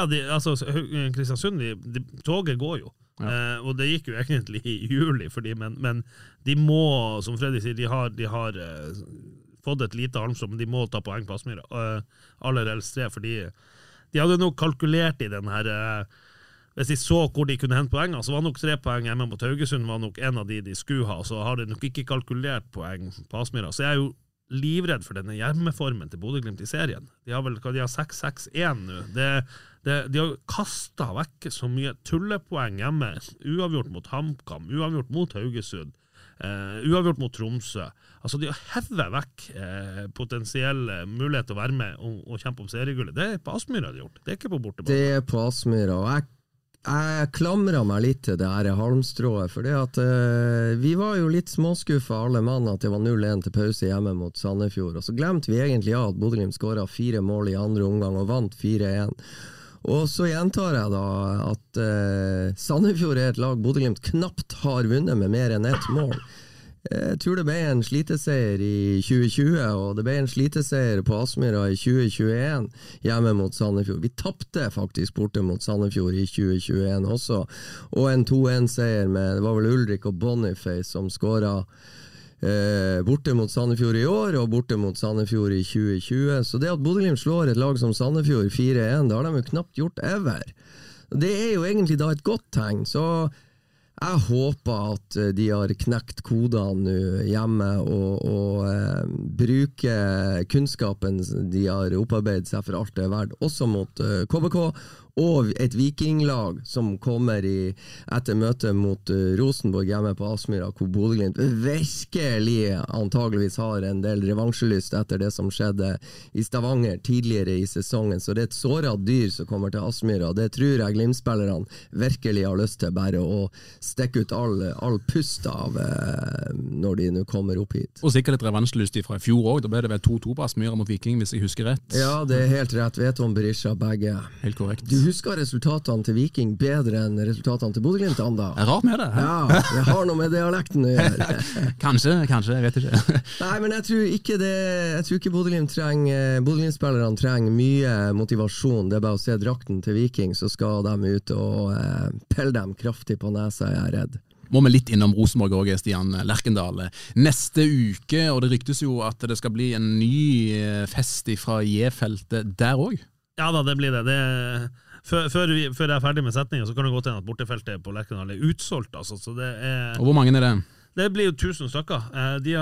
ja de, altså, Kristiansund, de, de, toget går jo. Ja. Eh, og det gikk jo egentlig i juli, for de, men, men, de må, som Freddy sier, de har, de har eh, fått et lite halmstrå, men de må ta poeng på Aspmyra. Uh, aller helst tre, fordi de hadde nok kalkulert i den her uh, Hvis de så hvor de kunne hente poengene, så var nok tre poeng hjemme mot Haugesund var nok en av de de skulle ha. Så har de nok ikke kalkulert poeng på Aspmyra. Så jeg er jo livredd for denne hjemmeformen til Bodø-Glimt i serien. De har vel de har 6-6-1 nå. De har kasta vekk så mye tullepoeng hjemme. Uavgjort mot HamKam, uavgjort mot Haugesund. Uh, uavgjort mot Tromsø. Altså De å heve vekk uh, potensielle muligheter til å være med og, og kjempe om seriegullet. Det er på Aspmyra de har gjort, det er ikke på bortebane. Det er på Aspmyra, og jeg, jeg klamra meg litt til det her halmstrået. For det at uh, vi var jo litt småskuffa alle mann at det var 0-1 til pause hjemme mot Sandefjord. Og så glemte vi egentlig av at Bodø-Glimt skåra fire mål i andre omgang og vant 4-1. Og så gjentar jeg da at eh, Sandefjord er et lag Bodø-Glimt knapt har vunnet med mer enn ett mål. Jeg tror det ble en sliteseier i 2020, og det ble en sliteseier på Aspmyra i 2021 hjemme mot Sandefjord. Vi tapte faktisk borte mot Sandefjord i 2021 også, og en 2-1-seier med det var vel Ulrik og Boniface som skåra. Eh, borte mot Sandefjord i år og borte mot Sandefjord i 2020. Så det at Bodø-Glimt slår et lag som Sandefjord 4-1, det har de jo knapt gjort ever. Det er jo egentlig da et godt tegn. Så jeg håper at de har knekt kodene nå hjemme og, og eh, bruker kunnskapen de har opparbeidet seg for alt det er verdt, også mot eh, KBK og et vikinglag som kommer i, etter møtet mot uh, Rosenborg hjemme på Aspmyra, hvor Bodø-Glimt virkelig antageligvis har en del revansjelyst etter det som skjedde i Stavanger tidligere i sesongen. Så det er et såra dyr som kommer til Aspmyra. Det tror jeg Glimt-spillerne virkelig har lyst til, bare å stikke ut all, all pust av uh, når de nå kommer opp hit. Og sikkert litt revansjelyst fra i fjor òg. Da ble det vel 2-2 på Aspmyra mot Viking, hvis jeg husker rett? Ja, det er helt rett. Vet om Berisha begge. Helt korrekt. Du husker resultatene til Viking bedre enn resultatene til Bodø-Glimt, Anda? Er rart med det. Ja, det har noe med dialekten å gjøre. kanskje, kanskje. Jeg vet ikke. Nei, men jeg tror ikke det Jeg tror ikke Bodø-Glimt trenger Bodø-Glimt-spillerne trenger mye motivasjon. Det er bare å se drakten til Viking, så skal de ut og eh, pelle dem kraftig på nesa, jeg er redd må vi litt innom Rosenborg òg, Stian Lerkendal. Neste uke, og det ryktes jo at det skal bli en ny fest fra J-feltet der òg? Ja da, det blir det. det før, før, vi, før, jeg er ferdig med setninga, så kan det godt hende at bortefeltet på Lerkendal er utsolgt. Altså, så det er, og Hvor mange er det? Det blir jo 1000 stykker. Eh, de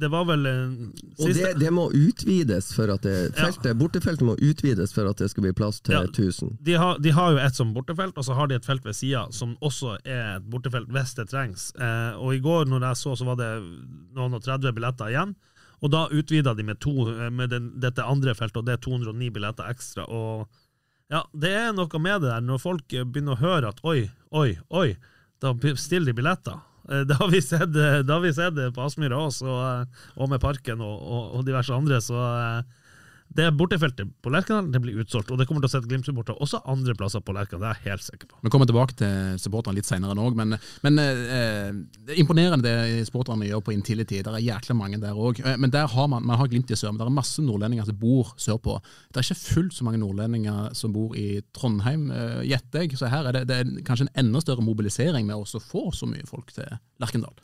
det var vel Og det, det, må utvides for at det feltet, ja. Bortefeltet må utvides for at det skal bli plass til ja, 1000. De har, de har, jo et som bortefelt, og så har de et felt ved sida som også er et bortefelt hvis det trengs. Eh, og i går når jeg så, så var det noen og 30 billetter igjen. Og da utvida de med, to, eh, med den, dette andre feltet, og det er 209 billetter ekstra. og ja, det er noe med det der, når folk begynner å høre at oi, oi, oi, da bestiller de billetter. Eh, Det har vi sett, det har vi sett på Aspmyra også, og, eh, og med Parken og, og, og diverse andre. Så eh, det bortefeltet på Lerkendal det blir utsolgt, og det kommer til å sette Glimt-supportere også andre plasser på Lerkendal. Det er jeg helt sikker på. Vi kommer tilbake til supporterne litt senere òg, men, men eh, det er imponerende det supporterne gjør på Intility. Det er jækla mange der òg. Men der har man, man har Glimt i sør, men det er masse nordlendinger som bor sørpå. Det er ikke fullt så mange nordlendinger som bor i Trondheim, eh, gjetter jeg. Så her er det, det er kanskje en enda større mobilisering med å få så mye folk til Lerkendal.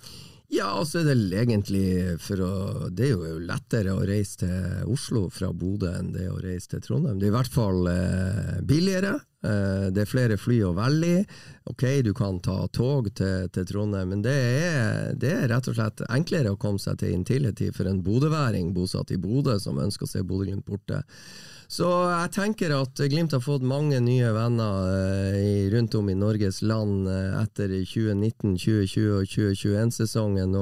Ja, altså er det egentlig for å Det er jo lettere å reise til Oslo fra Bodø enn det å reise til Trondheim. Det er i hvert fall eh, billigere. Eh, det er flere fly å velge i. Ok, du kan ta tog til, til Trondheim, men det er, det er rett og slett enklere å komme seg til Intility for en bodøværing bosatt i Bodø som ønsker å se Bodø-Glimt borte. Så jeg tenker at Glimt har fått mange nye venner eh, rundt om i Norges land eh, etter 2019, 2020 og 2021-sesongen.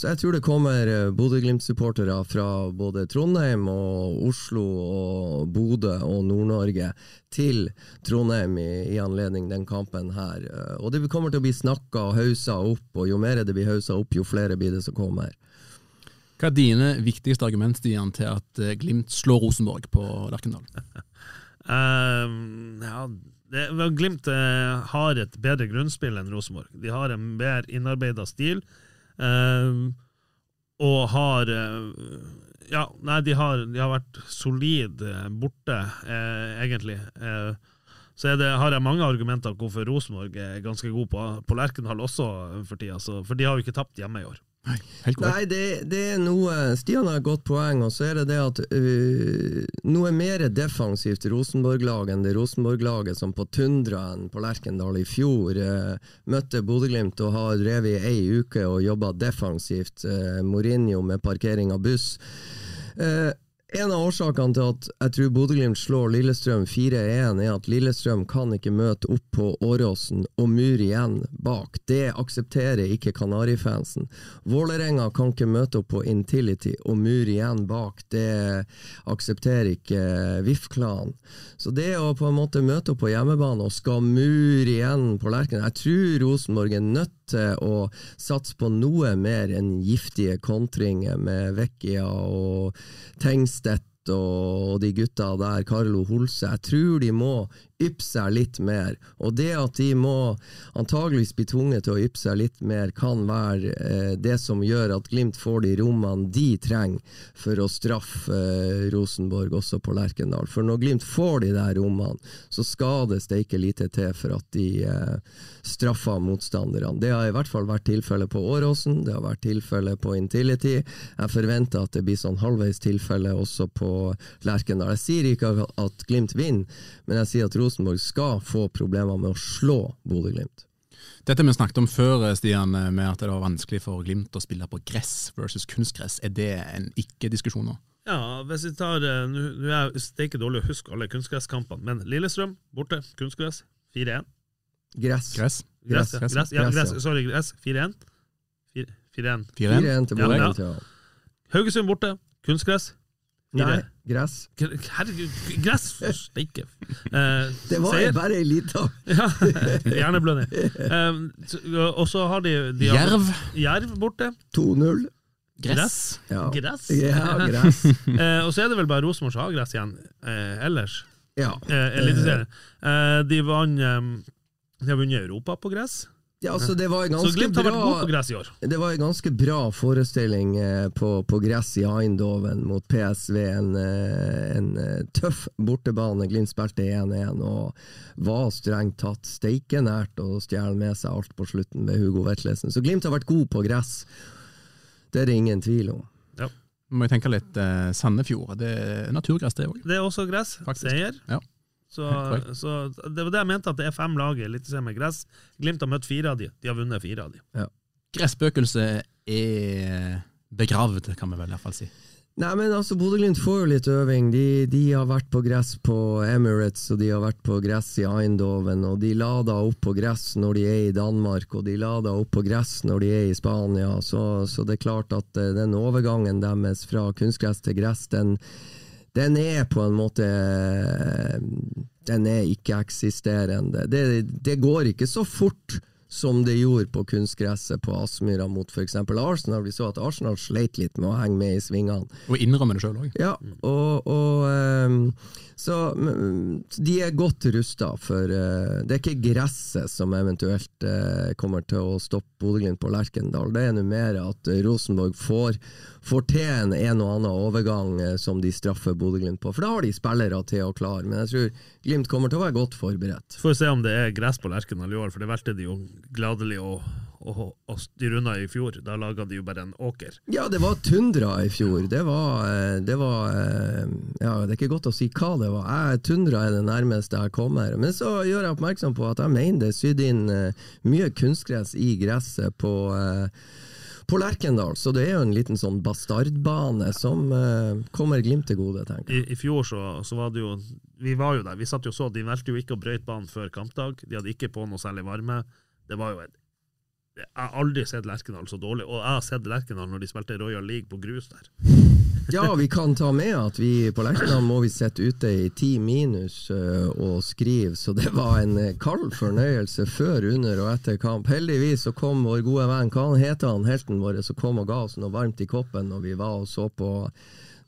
Så jeg tror det kommer eh, Bodø-Glimt-supportere fra både Trondheim og Oslo og Bodø og Nord-Norge til Trondheim i, i anledning den kampen her. Eh, Og det kommer til å bli snakka og hausa opp, og jo mer det blir hausa opp, jo flere blir det som kommer. Hva er dine viktigste argument Stian, til at eh, Glimt slår Rosenborg på Lerkendal? Uh, ja, det, vel, Glimt uh, har et bedre grunnspill enn Rosenborg. De har en mer innarbeida stil. Uh, og har Ja, nei, de har, de har vært solid borte, egentlig. Eh, så er det, har jeg mange argumenter hvorfor Rosenborg er ganske god på, på Lerkendal også for tida. Så, for de har jo ikke tapt hjemme i år. Nei, det, det er noe Stian har et godt poeng, og så er det det at uh, noe mer defensivt Rosenborg-lag enn det Rosenborg-laget som på Tundraen på Lerkendal i fjor uh, møtte Bodø-Glimt og har drevet i ei uke og jobba defensivt. Uh, Mourinho med parkering av buss. Eh, en av årsakene til at jeg tror Bodø-Glimt slår Lillestrøm 4-1, er at Lillestrøm kan ikke møte opp på Åråsen og mur igjen bak. Det aksepterer ikke Kanarifansen. Vålerenga kan ikke møte opp på Intility og mur igjen bak. Det aksepterer ikke VIF-klanen. Så det å på en måte møte opp på hjemmebane og skal mur igjen på Lerken, Jeg tror Rosenborg er nødt til å satse på noe mer enn giftige kontringer med Vecchia og Tengstedt og de gutta der, Carlo Holse. Jeg tror de må yppe seg litt mer. Og det at de må antageligvis bli tvunget til å yppe seg litt mer, kan være eh, det som gjør at Glimt får de rommene de trenger for å straffe eh, Rosenborg også på Lerkendal. For når Glimt får de der rommene, så skal det steike lite til for at de eh, straffer motstanderne. Det har i hvert fall vært tilfellet på Åråsen, det har vært tilfellet på Intility. Jeg forventer at det blir sånn halvveis tilfelle også på Lerkendal. Jeg sier ikke at Glimt vinner, men jeg sier at Rosenborg skal få problemer med å slå Bodø-Glimt. Dette vi snakket om før, Stian, med at det var vanskelig for Glimt å spille på gress versus kunstgress. Er det en ikke-diskusjon nå? Ja, hvis vi tar eh, Nå er jeg steike dårlig å huske alle kunstgresskampene, men Lillestrøm borte, kunstgress, 4-1. Gress. Gress? Gress, ja. Gress, gress, ja, gress, sorry, gress. 4-1. 4-1. 4-1 til Ja, Bodø-Glimt, ja. ja. Haugesund borte, kunstgress. Nei, gress. Herregud, gress! Steike. Eh, Det var seier. bare ei lita Ja, Hjerneblødning. Så- og så har de, de har- Jerv. Jerv borte. 2-0. Gress. Ja. Gress. Ja, gress. eh, og så er det vel bare Rosenborg som har gress igjen eh, ellers. Ja. Eh, Eh, de vant eh, De har vunnet Europa på gress. Ja, altså det var en Så Glimt har vært god på gress i år. Det var en ganske bra forestilling eh, på, på gress i Eindhoven mot PSV. En, eh, en eh, tøff bortebane. Glimt spilte 1-1 og var strengt tatt steikenært å stjele med seg alt på slutten med Hugo Vetlesen. Så Glimt har vært god på gress. Det er det ingen tvil om. Ja. Må jeg tenke litt eh, Sandefjord. Det er naturgress, det òg. Det er også gress. Seier. Ja. Så, så det var det jeg mente, at det er fem lag i Eliteserien med gress. Glimt har møtt fire av de. De har vunnet fire av de. Gresspøkelset er begravd, kan vi vel i hvert fall si. Nei, men altså, Bodø-Glimt får jo litt øving. De, de har vært på gress på Emirates, og de har vært på gress i Eindhoven, og de lader opp på gress når de er i Danmark, og de lader opp på gress når de er i Spania. Så, så det er klart at eh, den overgangen deres fra kunstgress til gress, den, den er på en måte Den er ikke-eksisterende. Det, det går ikke så fort som det gjorde på kunstgresset på Aspmyra mot f.eks. Arsenal. Vi så at Arsenal sleit litt med å henge med i svingene. Og innrømme det sjøl òg. Ja, og, og ehm, så de er godt rusta for eh, Det er ikke gresset som eventuelt eh, kommer til å stoppe Bodø-Glimt på Lerkendal. Det er nå mer at Rosenborg får, til en og annen overgang eh, som de straffer Bodø-Glimt på. For da har de spillere til å klare. Men jeg tror Glimt kommer til å være godt forberedt. Får se om det er gress på Lerkendal i år, for det valgte de jo gladelig å, å, å styre unna i fjor. Da laga de jo bare en åker. Ja, det var tundra i fjor. Det var, eh, det var eh, Ja, det er ikke godt å si hva det var. Jeg, tundra er det nærmeste jeg kommer. Men så gjør jeg oppmerksom på at jeg mener det er sydd inn mye kunstgress i gresset på på Lerkendal, så det er jo en liten sånn bastardbane som eh, kommer Glimt til gode, tenker jeg. I, I fjor så, så var det jo Vi var jo der, vi satt jo så, de valgte jo ikke å brøyte banen før kampdag. De hadde ikke på noe særlig varme. Det var jo et Jeg har aldri sett Lerkendal så dårlig, og jeg har sett Lerkendal når de spilte Royal League på grus der. Ja, vi kan ta med at vi på Lerkendal må vi sitte ute i ti minus uh, og skrive, så det var en uh, kald fornøyelse før, under og etter kamp. Heldigvis så kom vår gode venn, hva heter han, helten vår, som kom og ga oss noe varmt i koppen når vi var og så på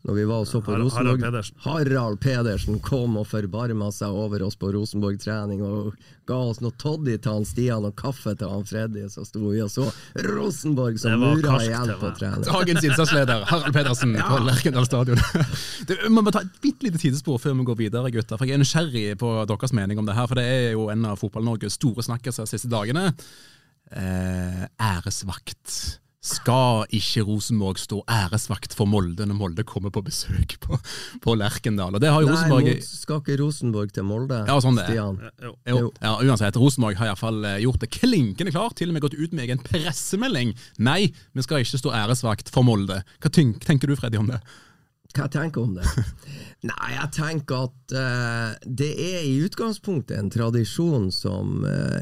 når vi var og så på Harald- Rosenborg. Harald Pedersen. Harald Pedersen kom og forbarma seg over oss på Rosenborg-trening og ga oss noe toddy til han Stian og kaffe til han Freddy, så sto vi og så Rosenborg som mura igjen på trening. Dagens innsatsleder, Harald Pedersen på Lerkendal stadion. Du, vi må ta et bitte lite tidespor før vi går videre, gutter. For Jeg er nysgjerrig på deres mening om det her, for det er jo en av Fotball-Norges store snakkelser de siste dagene. Eh, æresvakt. Skal ikke Rosenborg stå æresvakt for Molde når Molde kommer på besøk på, på Lerkendal? Og det har jo Nei, Rosenborg mot, skal ikke Rosenborg til Molde, Ja, sånn det. Stian? Jo. Jo, ja, uansett, Rosenborg har iallfall gjort det klinkende klart, til og med gått ut med egen pressemelding. Nei, vi skal ikke stå æresvakt for Molde. Hva tenker du, Freddy, om det? Hva jeg tenker om det? Nei, jeg tenker at uh, det er i utgangspunktet en tradisjon som eh,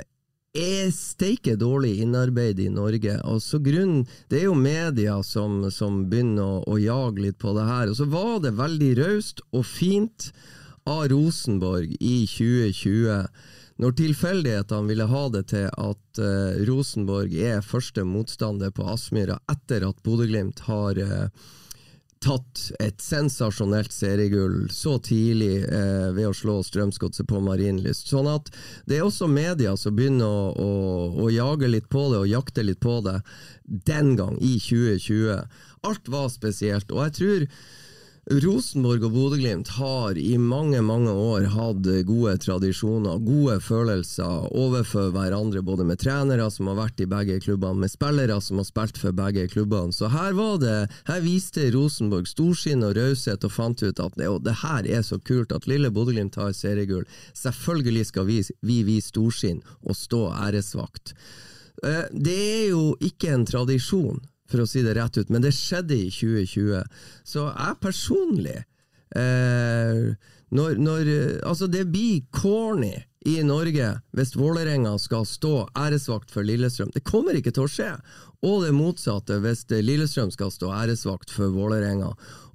er steike dårlig innarbeid i Norge. Altså grunnen, Det er jo media som, som begynner å, å jage litt på det her. Og så var det veldig raust og fint av Rosenborg i 2020. Når tilfeldighetene ville ha det til at uh, Rosenborg er første motstander på Aspmyra etter at Bodø-Glimt har eh, tatt et sensasjonelt seriegull så tidlig eh, ved å slå Strømsgodset på Marienlyst. Sånn at det er også media som begynner å, å, å jage litt på det og jakte litt på det den gang, i 2020. Alt var spesielt, og jeg tror Rosenborg og Bodø-Glimt har i mange mange år hatt gode tradisjoner, gode følelser overfor hverandre, både med trenere som har vært i begge klubbene, med spillere som har spilt for begge klubbene. Så her var det, her viste Rosenborg storsinn og raushet og fant ut at jo, det her er så kult at lille Bodø-Glimt har seriegull. Selvfølgelig skal vi, vi vise storsinn og stå æresvakt. Eh, Det er jo ikke en tradisjon, for å si det rett ut, men det skjedde i 2020. Så jeg personlig eh, når, når, eh, Altså, det blir corny i Norge hvis Vålerenga skal stå æresvakt for Lillestrøm. Det kommer ikke til å skje. Og det motsatte hvis Lillestrøm skal stå æresvakt for Vålerenga.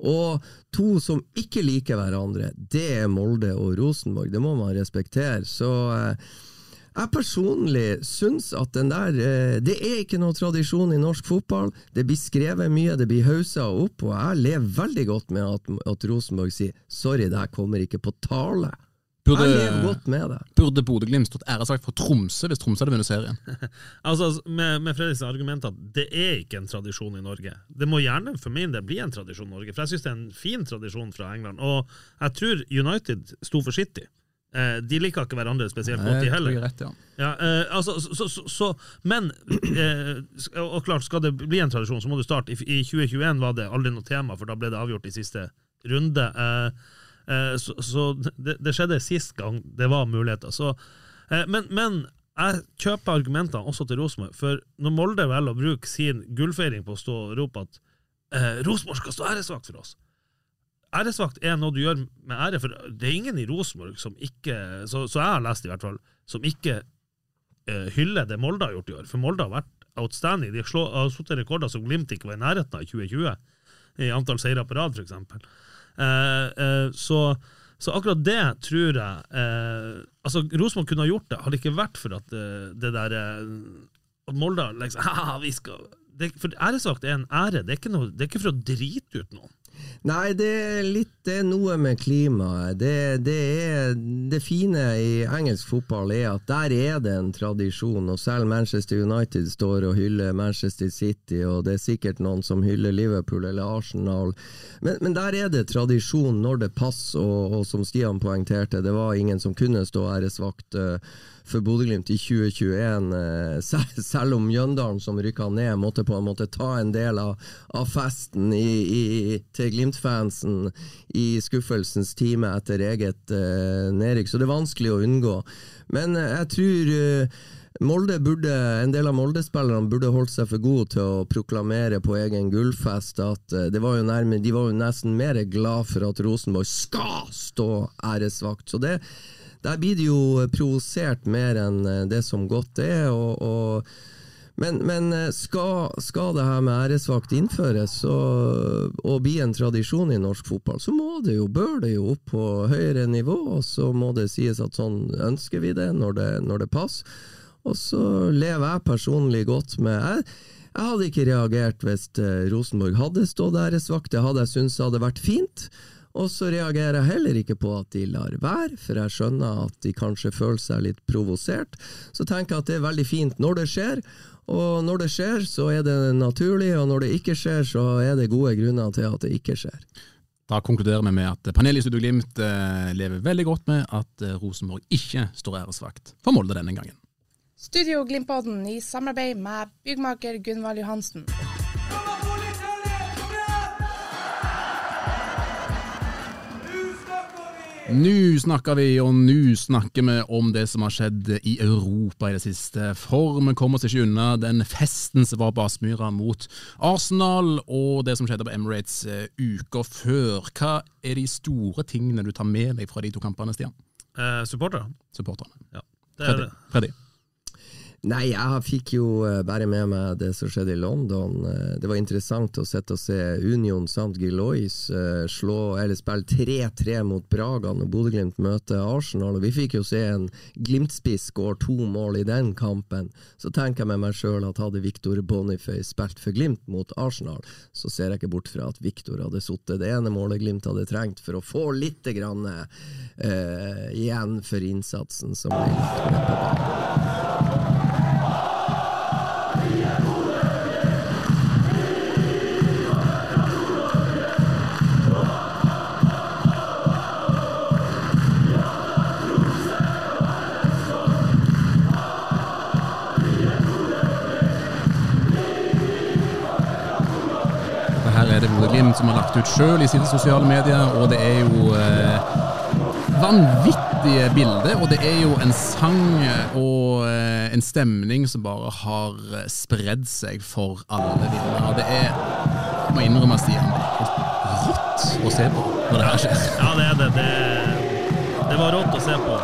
Og to som ikke liker hverandre, det er Molde og Rosenborg. Det må man respektere. Så eh, jeg personlig syns at den der eh, Det er ikke noe tradisjon i norsk fotball. Det blir skrevet mye, det blir haussa opp, og jeg lever veldig godt med at, at Rosenborg sier 'sorry, det her kommer ikke på tale'. Burde, jeg lever godt med det. burde Bodø-Glimt stått æresvakt for Tromsø hvis Tromsø hadde vunnet serien? Altså, Med, med Fredriks argument at det er ikke en tradisjon i Norge. Det må gjerne for min del bli en tradisjon i Norge, for jeg syns det er en fin tradisjon fra England. Og jeg tror United sto for City. Eh, de liker ikke hverandre spesielt godt, de heller. er rett, ja. Ja, eh, altså, så, så, så, men eh, Og klart, skal det bli en tradisjon, så må du starte. I, I 2021 var det aldri noe tema, for da ble det avgjort i siste runde. Eh, eh, så så det, det skjedde sist gang det var muligheter. Så, eh, men, men jeg kjøper argumentene også til Rosenborg, for når Molde velger å bruke sin gullfeiring på å stå og rope at eh, Rosenborg skal stå æresvakt for oss Æresvakt er noe du gjør med ære, for det er ingen i Rosenborg som ikke, så, så jeg har lest i hvert fall, som ikke uh, hyller det Molde har gjort i år. For Molde har vært outstanding. De slå- har satt rekorder som Glimt ikke var i nærheten av i 2020, i antall seire på rad, f.eks. Eh, eh, så akkurat det tror jeg Altså, Rosenborg kunne ha gjort det, hadde det ikke vært for at det der At Molde liksom vi skal det, For æresvakt er en ære, det er, noe, det er ikke for å drite ut noen. Nei, det er litt det er noe med klimaet. Det, det, det fine i engelsk fotball er at der er det en tradisjon, og selv Manchester United står og hyller Manchester City, og det er sikkert noen som hyller Liverpool eller Arsenal, men, men der er det tradisjon når det passer, og, og som Stian poengterte, det var ingen som kunne stå æresvakt. Uh, for Bodø-Glimt i 2021, eh, selv om Mjøndalen, som rykka ned, måtte på en måte ta en del av, av festen i, i, til Glimt-fansen i skuffelsens time etter eget uh, nedrykk. Så det er vanskelig å unngå. Men eh, jeg tror uh, Molde burde, En del av Molde-spillerne burde holdt seg for gode til å proklamere på egen gullfest at det var nærme, de var jo nesten mer glad for at Rosenborg skal stå æresvakt. Så det, der blir det jo provosert mer enn eh, det som godt er. og, og men, men eh, skal, skal, det her med æresvakt innføres og, og, bli en tradisjon i norsk fotball, så må det jo, bør det jo opp på høyere nivå, og så må det sies at sånn ønsker vi det når det, når det passer. Og så lever jeg personlig godt med jeg, jeg hadde ikke reagert hvis eh, Rosenborg hadde stått æresvakt, det hadde jeg syntes hadde vært fint. Og så reagerer jeg heller ikke på at de lar være, for jeg skjønner at de kanskje føler seg litt provosert. Så tenker jeg at det er veldig fint når det skjer, og når det skjer, så er det naturlig, og når det ikke skjer, så er det gode grunner til at det ikke skjer. Da konkluderer vi med at panelet i Studio Glimt eh, lever veldig godt med at eh, Rosenborg ikke står æresvakt for Molde denne gangen. Studio Glimt-podden i samarbeid med byggmaker Gunvald Johansen. Nå snakker vi, og nå snakker vi om det som har skjedd i Europa i det siste. For vi kommer oss ikke unna den festen som var på Aspmyra mot Arsenal, og det som skjedde på Emirates uh, uka før. Hva er de store tingene du tar med deg fra de to kampene, Stian? Eh, supporterne. Supporterne. Ja, det er Freddy. Freddy. Nei, jeg fikk jo eh, bare med meg det som skjedde i London. Eh, det var interessant å sette og se Union samt Gilois eh, slå, eller spille 3-3 mot Braga når Bodø-Glimt møter Arsenal. Og vi fikk jo se en Glimt-spiss skåre to mål i den kampen. Så tenker jeg med meg sjøl at hadde Victor Boniface spilt for Glimt mot Arsenal, så ser jeg ikke bort fra at Victor hadde sittet det ene målet Glimt hadde trengt for å få litt grann, eh, igjen for innsatsen som ble lagt på banen. Som har lagt ut sjøl i sine sosiale medier, og det er jo eh, vanvittige bilder. Og det er jo en sang og eh, en stemning som bare har spredd seg for alle vinnere. Det er, jeg må innrømme, Stian, rått å se på når det her skjer. Ja, det er det. Det, det var rått å se på.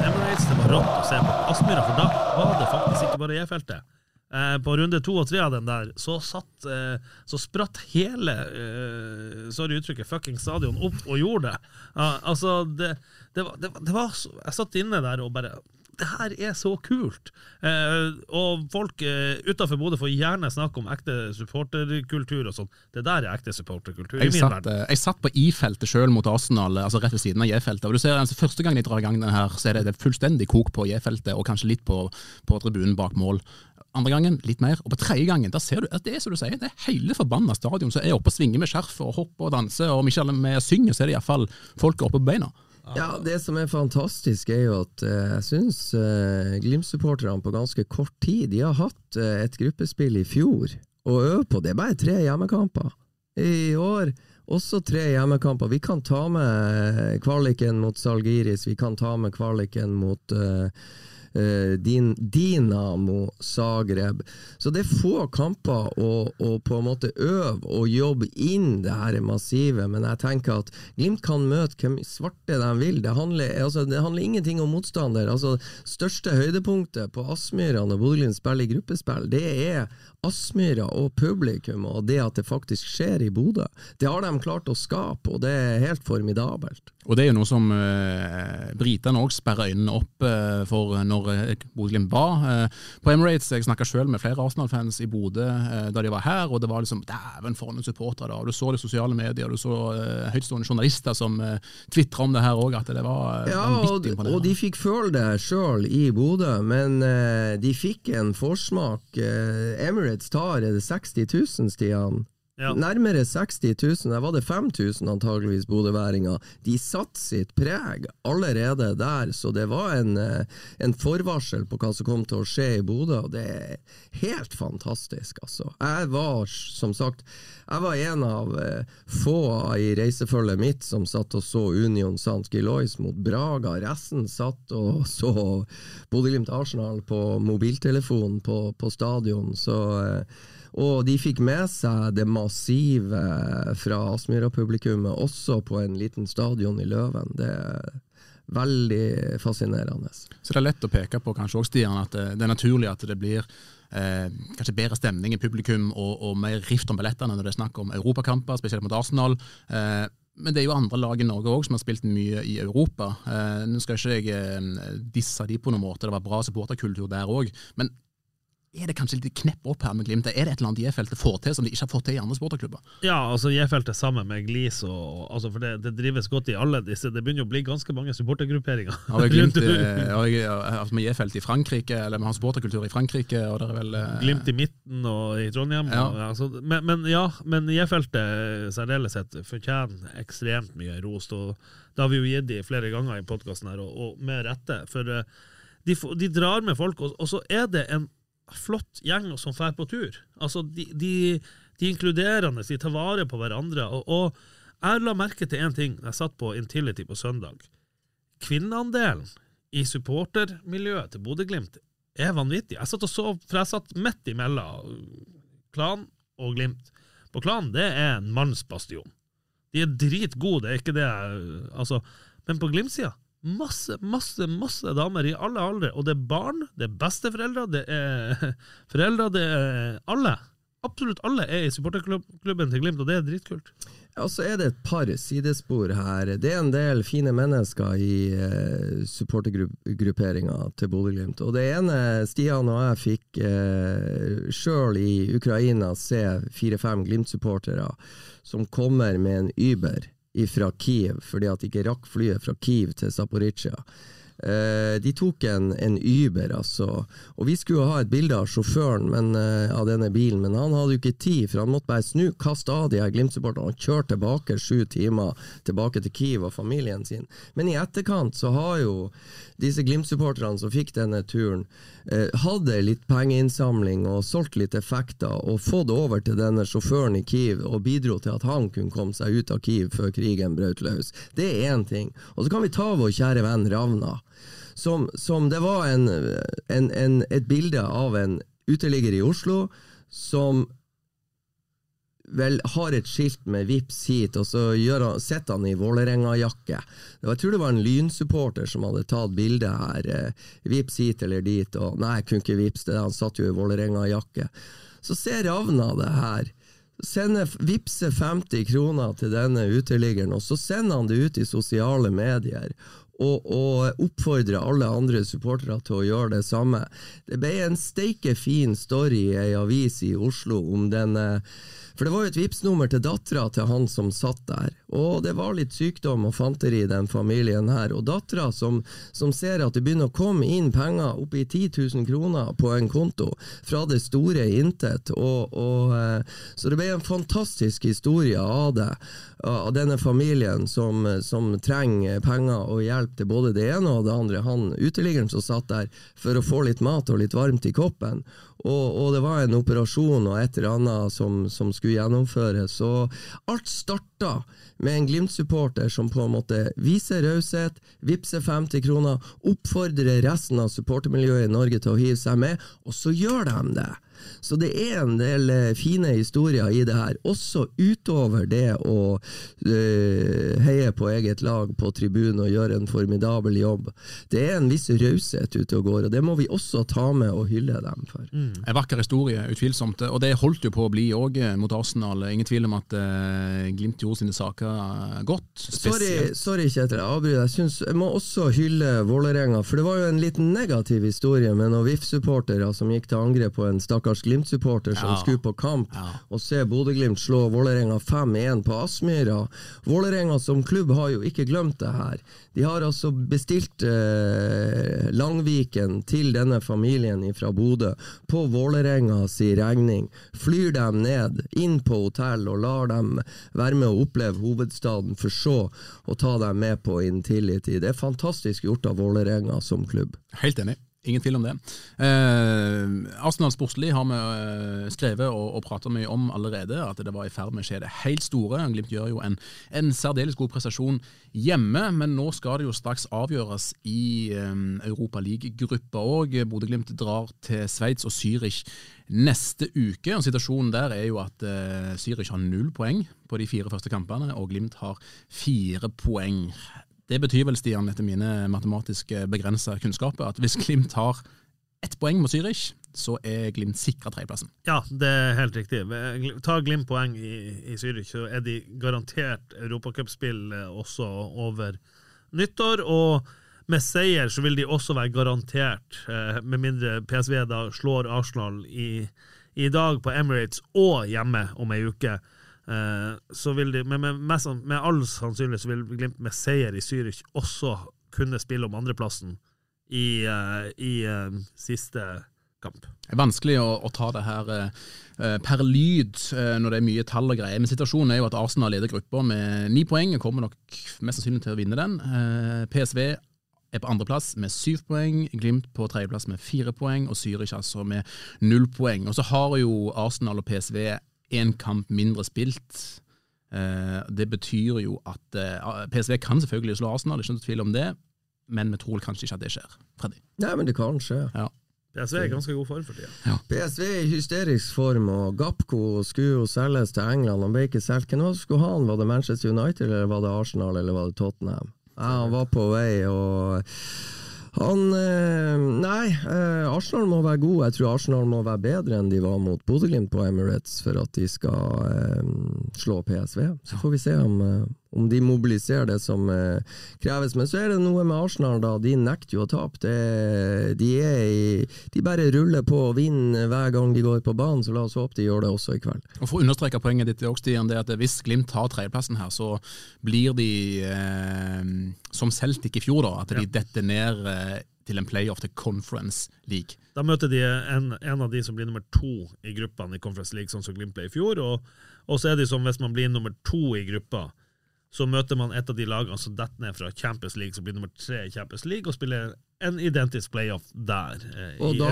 Emirates, det var rått å se på. Aspmyra, for da var det faktisk ikke bare J-feltet. Eh, på runde to og tre av den der, så satt eh, Så spratt hele eh, Sorry uttrykket, fucking stadion opp og gjorde det. altså, det, det, var, det, det var så, Jeg satt inne der og bare det her er så kult! Eh, og folk eh, utafor Bodø får gjerne snakke om ekte supporterkultur og sånn. Det der er ekte supporterkultur. Jeg, satt, eh, jeg satt på I-feltet sjøl mot Arsenal, altså rett ved siden av J-feltet. og du ser altså, Første gang de drar i gang den her, så er det, det fullstendig kok på J-feltet, og kanskje litt på, på tribunen bak mål. Andre gangen litt mer, og på tredje gangen da ser du at det er som du sier, det er hele forbanna stadion som er oppe og svinger med skjerf og hopper og danser, og om ikke alle med synger, så er det iallfall folk oppe på beina. Ja, Det som er fantastisk, er jo at uh, jeg syns uh, Glimt-supporterne på ganske kort tid De har hatt uh, et gruppespill i fjor å øve på. Det er bare tre hjemmekamper. I år også tre hjemmekamper. Vi kan ta med kvaliken mot Salgiris, vi kan ta med kvaliken mot eh, din, Dinamo Zagreb. Så det er få kamper å, å på en måte øve og jobbe inn det her massive, men jeg tenker at Glimt kan møte hvem svarte de vil. Det handler, altså, det handler ingenting om motstander. Altså, største høydepunktet på Aspmyra når Bodø-Glimt spiller i gruppespill, det er Aspmyra og publikum, og det at det faktisk skjer i Bodø. Det har de klart å skape, og det er helt formidabelt. Og det er jo noe som uh, britene òg sperrer øynene opp uh, for når eh, Bodø-Glimt var eh, på Emirates. Jeg snakka sjøl med flere Arsenal-fans i Bodø eh, da de var her, og det var liksom dæven for noen supportere. da. Og Du så det i sosiale medier, du så høytstående journalister som tvitra om det her òg, at det var Ja, og, vanvittig imponerende. og de fikk føle det sjøl i Bodø, men de fikk en forsmak. Emirates tar er 60 000, Stian? Ja. Nærmere 60 000, der var det 5000 antageligvis bodøværinger. De satte sitt preg allerede der, så det var en, eh, en forvarsel på hva som kom til å skje i Bodø, og det er helt fantastisk, altså. Jeg var, som sagt, jeg var en av eh, få i reisefølget mitt som satt og så Union St. Gilois mot Braga. Resten satt og så Bodø-Glimt Arsenal på mobiltelefonen på, på stadion, så eh, og de fikk med seg det massive fra Aspmyra-publikummet også på en liten stadion i Løven. Det er veldig fascinerende. Så det er lett å peke på kanskje også, Stian, at det, det er naturlig at det blir eh, kanskje bedre stemning i publikum og, og mer rift om billettene når det er snakk om europakamper, spesielt mot Arsenal. Eh, men det er jo andre lag i Norge òg som har spilt mye i Europa. Eh, nå skal ikke jeg eh, disse de på noen måte, det var bra supporterkultur der òg. Men er det kanskje litt knepp opp her med Glimt? Er det et eller annet J-feltet får til som de ikke har fått til i andre sporterklubber? Ja, altså J-feltet sammen med Glis, og, altså for det, det drives godt i alle disse. Det begynner å bli ganske mange supportergrupperinger. Har vi Glimt altså med J-felt i Frankrike, eller vi har supporterkultur i Frankrike, og det er vel eh, Glimt i midten og i Trondheim. Ja. Og, altså, men, men ja, men J-feltet særdeles sett fortjener ekstremt mye ros. og Det har vi jo gitt de flere ganger i podkasten og, og med rette. For eh, de, de drar med folk, og, og så er det en flott gjeng som drar på tur. Altså, de, de, de er inkluderende, de tar vare på hverandre. Og, og jeg la merke til én ting jeg satt på Intility på søndag. Kvinneandelen i supportermiljøet til Bodø-Glimt er vanvittig. Jeg satt og sov, for jeg satt midt imellom Klan og Glimt. På Klan det er en mannsbastion. De er dritgode, det er ikke det jeg- altså, Men på Glimt-sida masse, masse, masse damer i alle aldre. Og det er barn, det er besteforeldre, det er foreldre, det er alle. Absolutt alle er i supporterklubben til Glimt, og det er dritkult. Ja, så er det et par sidespor her. Det er en del fine mennesker i eh, supportergrupperinga til Bodø-Glimt. Og det ene, Stian og jeg fikk eh, sjøl i Ukraina se fire-fem Glimt-supportere som kommer med en Uber fra Kiev fordi at de ikke rakk flyet fra Kiev til Zaporizjzja. Eh, de tok en, en Uber, altså. Og vi skulle ha et bilde av sjåføren men, eh, av denne bilen, men han hadde jo ikke tid, for han måtte bare snu, kaste av de her Glimt-supporterne og kjøre tilbake sju timer tilbake til Kiev og familien sin. Men i etterkant så har jo disse Glimt-supporterne som fikk denne turen, eh, hadde litt pengeinnsamling og solgt litt effekter, og fått over til denne sjåføren i Kiev og bidro til at han kunne komme seg ut av Kiev før krigen brøt løs. Det er én ting. Og så kan vi ta vår kjære venn Ravna som, som det var en, en, en, et bilde av en uteligger i Oslo som vel har et skilt med vips hit, og så han, sitter han i Vålerenga-jakke. Jeg tror det var en lynsupporter som hadde tatt bilde her. Eh, vips hit eller dit, og nei, jeg kunne ikke vips det, han satt jo i Vålerenga-jakke. Så ser Ravna det her. Sender, vipser 50 kroner til denne uteliggeren, og så sender han det ut i sosiale medier. Og, og oppfordrer alle andre supportere til å gjøre det samme. Det ble en steike fin story i ei avis i Oslo om denne For det var jo et Vipps-nummer til dattera til han som satt der. Og det var litt sykdom og fanteri i den familien her. Og dattera som, som ser at det begynner å komme inn penger oppi 10 000 kroner på en konto, fra det store intet. Og, og, eh, så det ble en fantastisk historie av det. Av denne familien som, som trenger penger og hjelp til både det ene og det andre. Han uteliggeren som satt der for å få litt mat og litt varmt i koppen. Og, og det var en operasjon og et eller annet som, som skulle gjennomføres. Så alt starta med en Glimt-supporter som på en måte viser raushet, vippser 50 kroner, oppfordrer resten av supportermiljøet i Norge til å hive seg med, og så gjør de det. Så det er en del eh, fine historier i det her, også utover det å eh, heie på eget lag på tribunen og gjøre en formidabel jobb. Det er en viss raushet ute og går, og det må vi også ta med og hylle dem for. En vakker historie, utvilsomt. Og det holdt jo på å bli òg mot Arsenal. Ingen tvil om at eh, Glimt gjorde sine saker eh, godt. Sorry, sorry Kjetil, jeg avbryter. Jeg, synes, jeg må også hylle Vålerenga, for det var jo en liten negativ historie med noen VIF-supportere som gikk til angrep på en stakkars Glimt-supporter som Ja. skulle på kamp, og se Bodø-Glimt slå Vålerenga 5-1 på Aspmyra. Vålerenga som klubb har jo ikke glemt det her. De har altså bestilt eh, Langviken til denne familien fra Bodø på Vålerenga si regning. Flyr dem ned, inn på hotell og lar dem være med å oppleve hovedstaden, for så å ta dem med på Intility. Det er fantastisk gjort av Vålerenga som klubb. Helt enig. Ingen tvil om det. Eh, Arsenal sportslig har vi eh, skrevet og, og pratet mye om allerede, at det var i ferd med å skje det helt store. Glimt gjør jo en, en særdeles god prestasjon hjemme, men nå skal det jo straks avgjøres i eh, League-gruppa òg. Bodø-Glimt drar til Sveits og Zürich neste uke. og Situasjonen der er jo at eh, Zürich har null poeng på de fire første kampene, og Glimt har fire poeng. Det betyr vel, Stian, etter mine matematiske begrensa kunnskaper, at hvis Glimt har ett poeng mot Zürich, så er Glimt sikra tredjeplassen. Ja, det er helt riktig. Tar Glimt poeng i, i Zürich, så er de garantert europacupspill eh, også over nyttår. Og med seier så vil de også være garantert, eh, med mindre PSV da slår Arsenal i, i dag på Emirates og hjemme om ei uke. Eh, så vil de, men med, med, med all sannsynlighet så vil Glimt med seier i Zürich også kunne spille om andreplassen i, eh, i eh, siste kamp. Det er vanskelig å, å ta det her eh, per lyd eh, når det er mye tall og greier, men situasjonen er jo at Arsenal leder gruppa med ni poeng og kommer nok mest sannsynlig til å vinne den. Eh, PSV er på andreplass med syv poeng, Glimt på tredjeplass med fire poeng, og Zürich altså med null poeng. Og så har jo Arsenal og PSV én kamp mindre spilt. Eh, det betyr jo at eh, PSV kan selvfølgelig slå Arsenal, det er ikke noe tvil om det, men vi tror kanskje ikke at det skjer. Freddy. Nei, men det kan skje. Ja. PSV er i ganske god form for tida. PSV er i hysterisk form, og Gapco skulle jo selges til England. Han ble ikke solgt. Hvem var skulle ha han? Var det Manchester United, eller var det Arsenal, eller var det Tottenham? Ja, han var på vei, og han eh, Nei, eh, Arsenal må være god. Jeg tror Arsenal må være bedre enn de var mot Bodø-Glimt på Emirates for at de skal eh, slå PSV. Så får vi se om, om de mobiliserer det som eh, kreves. Men så er det noe med Arsenal, da. De nekter jo å tape. Det- De, er i, de bare ruller på og vinner hver gang de går på banen, så la oss håpe de gjør det også i kveld. Og For å understreke poenget ditt, også, Stian, det er at hvis Glimt tar tredjeplassen her, så blir de eh, som Celtic i fjor, da, at de detter ned eh, til en playoff til Conference League. Da møter de en, en av de som blir nummer to i gruppene i Conference League, sånn som Glimt ble i fjor. Og, og så er det som hvis man blir nummer to i gruppa, så møter man et av de lagene som detter ned fra Champions League, som blir nummer tre i Champions League, og spiller en identisk playoff der, eh, Og i da,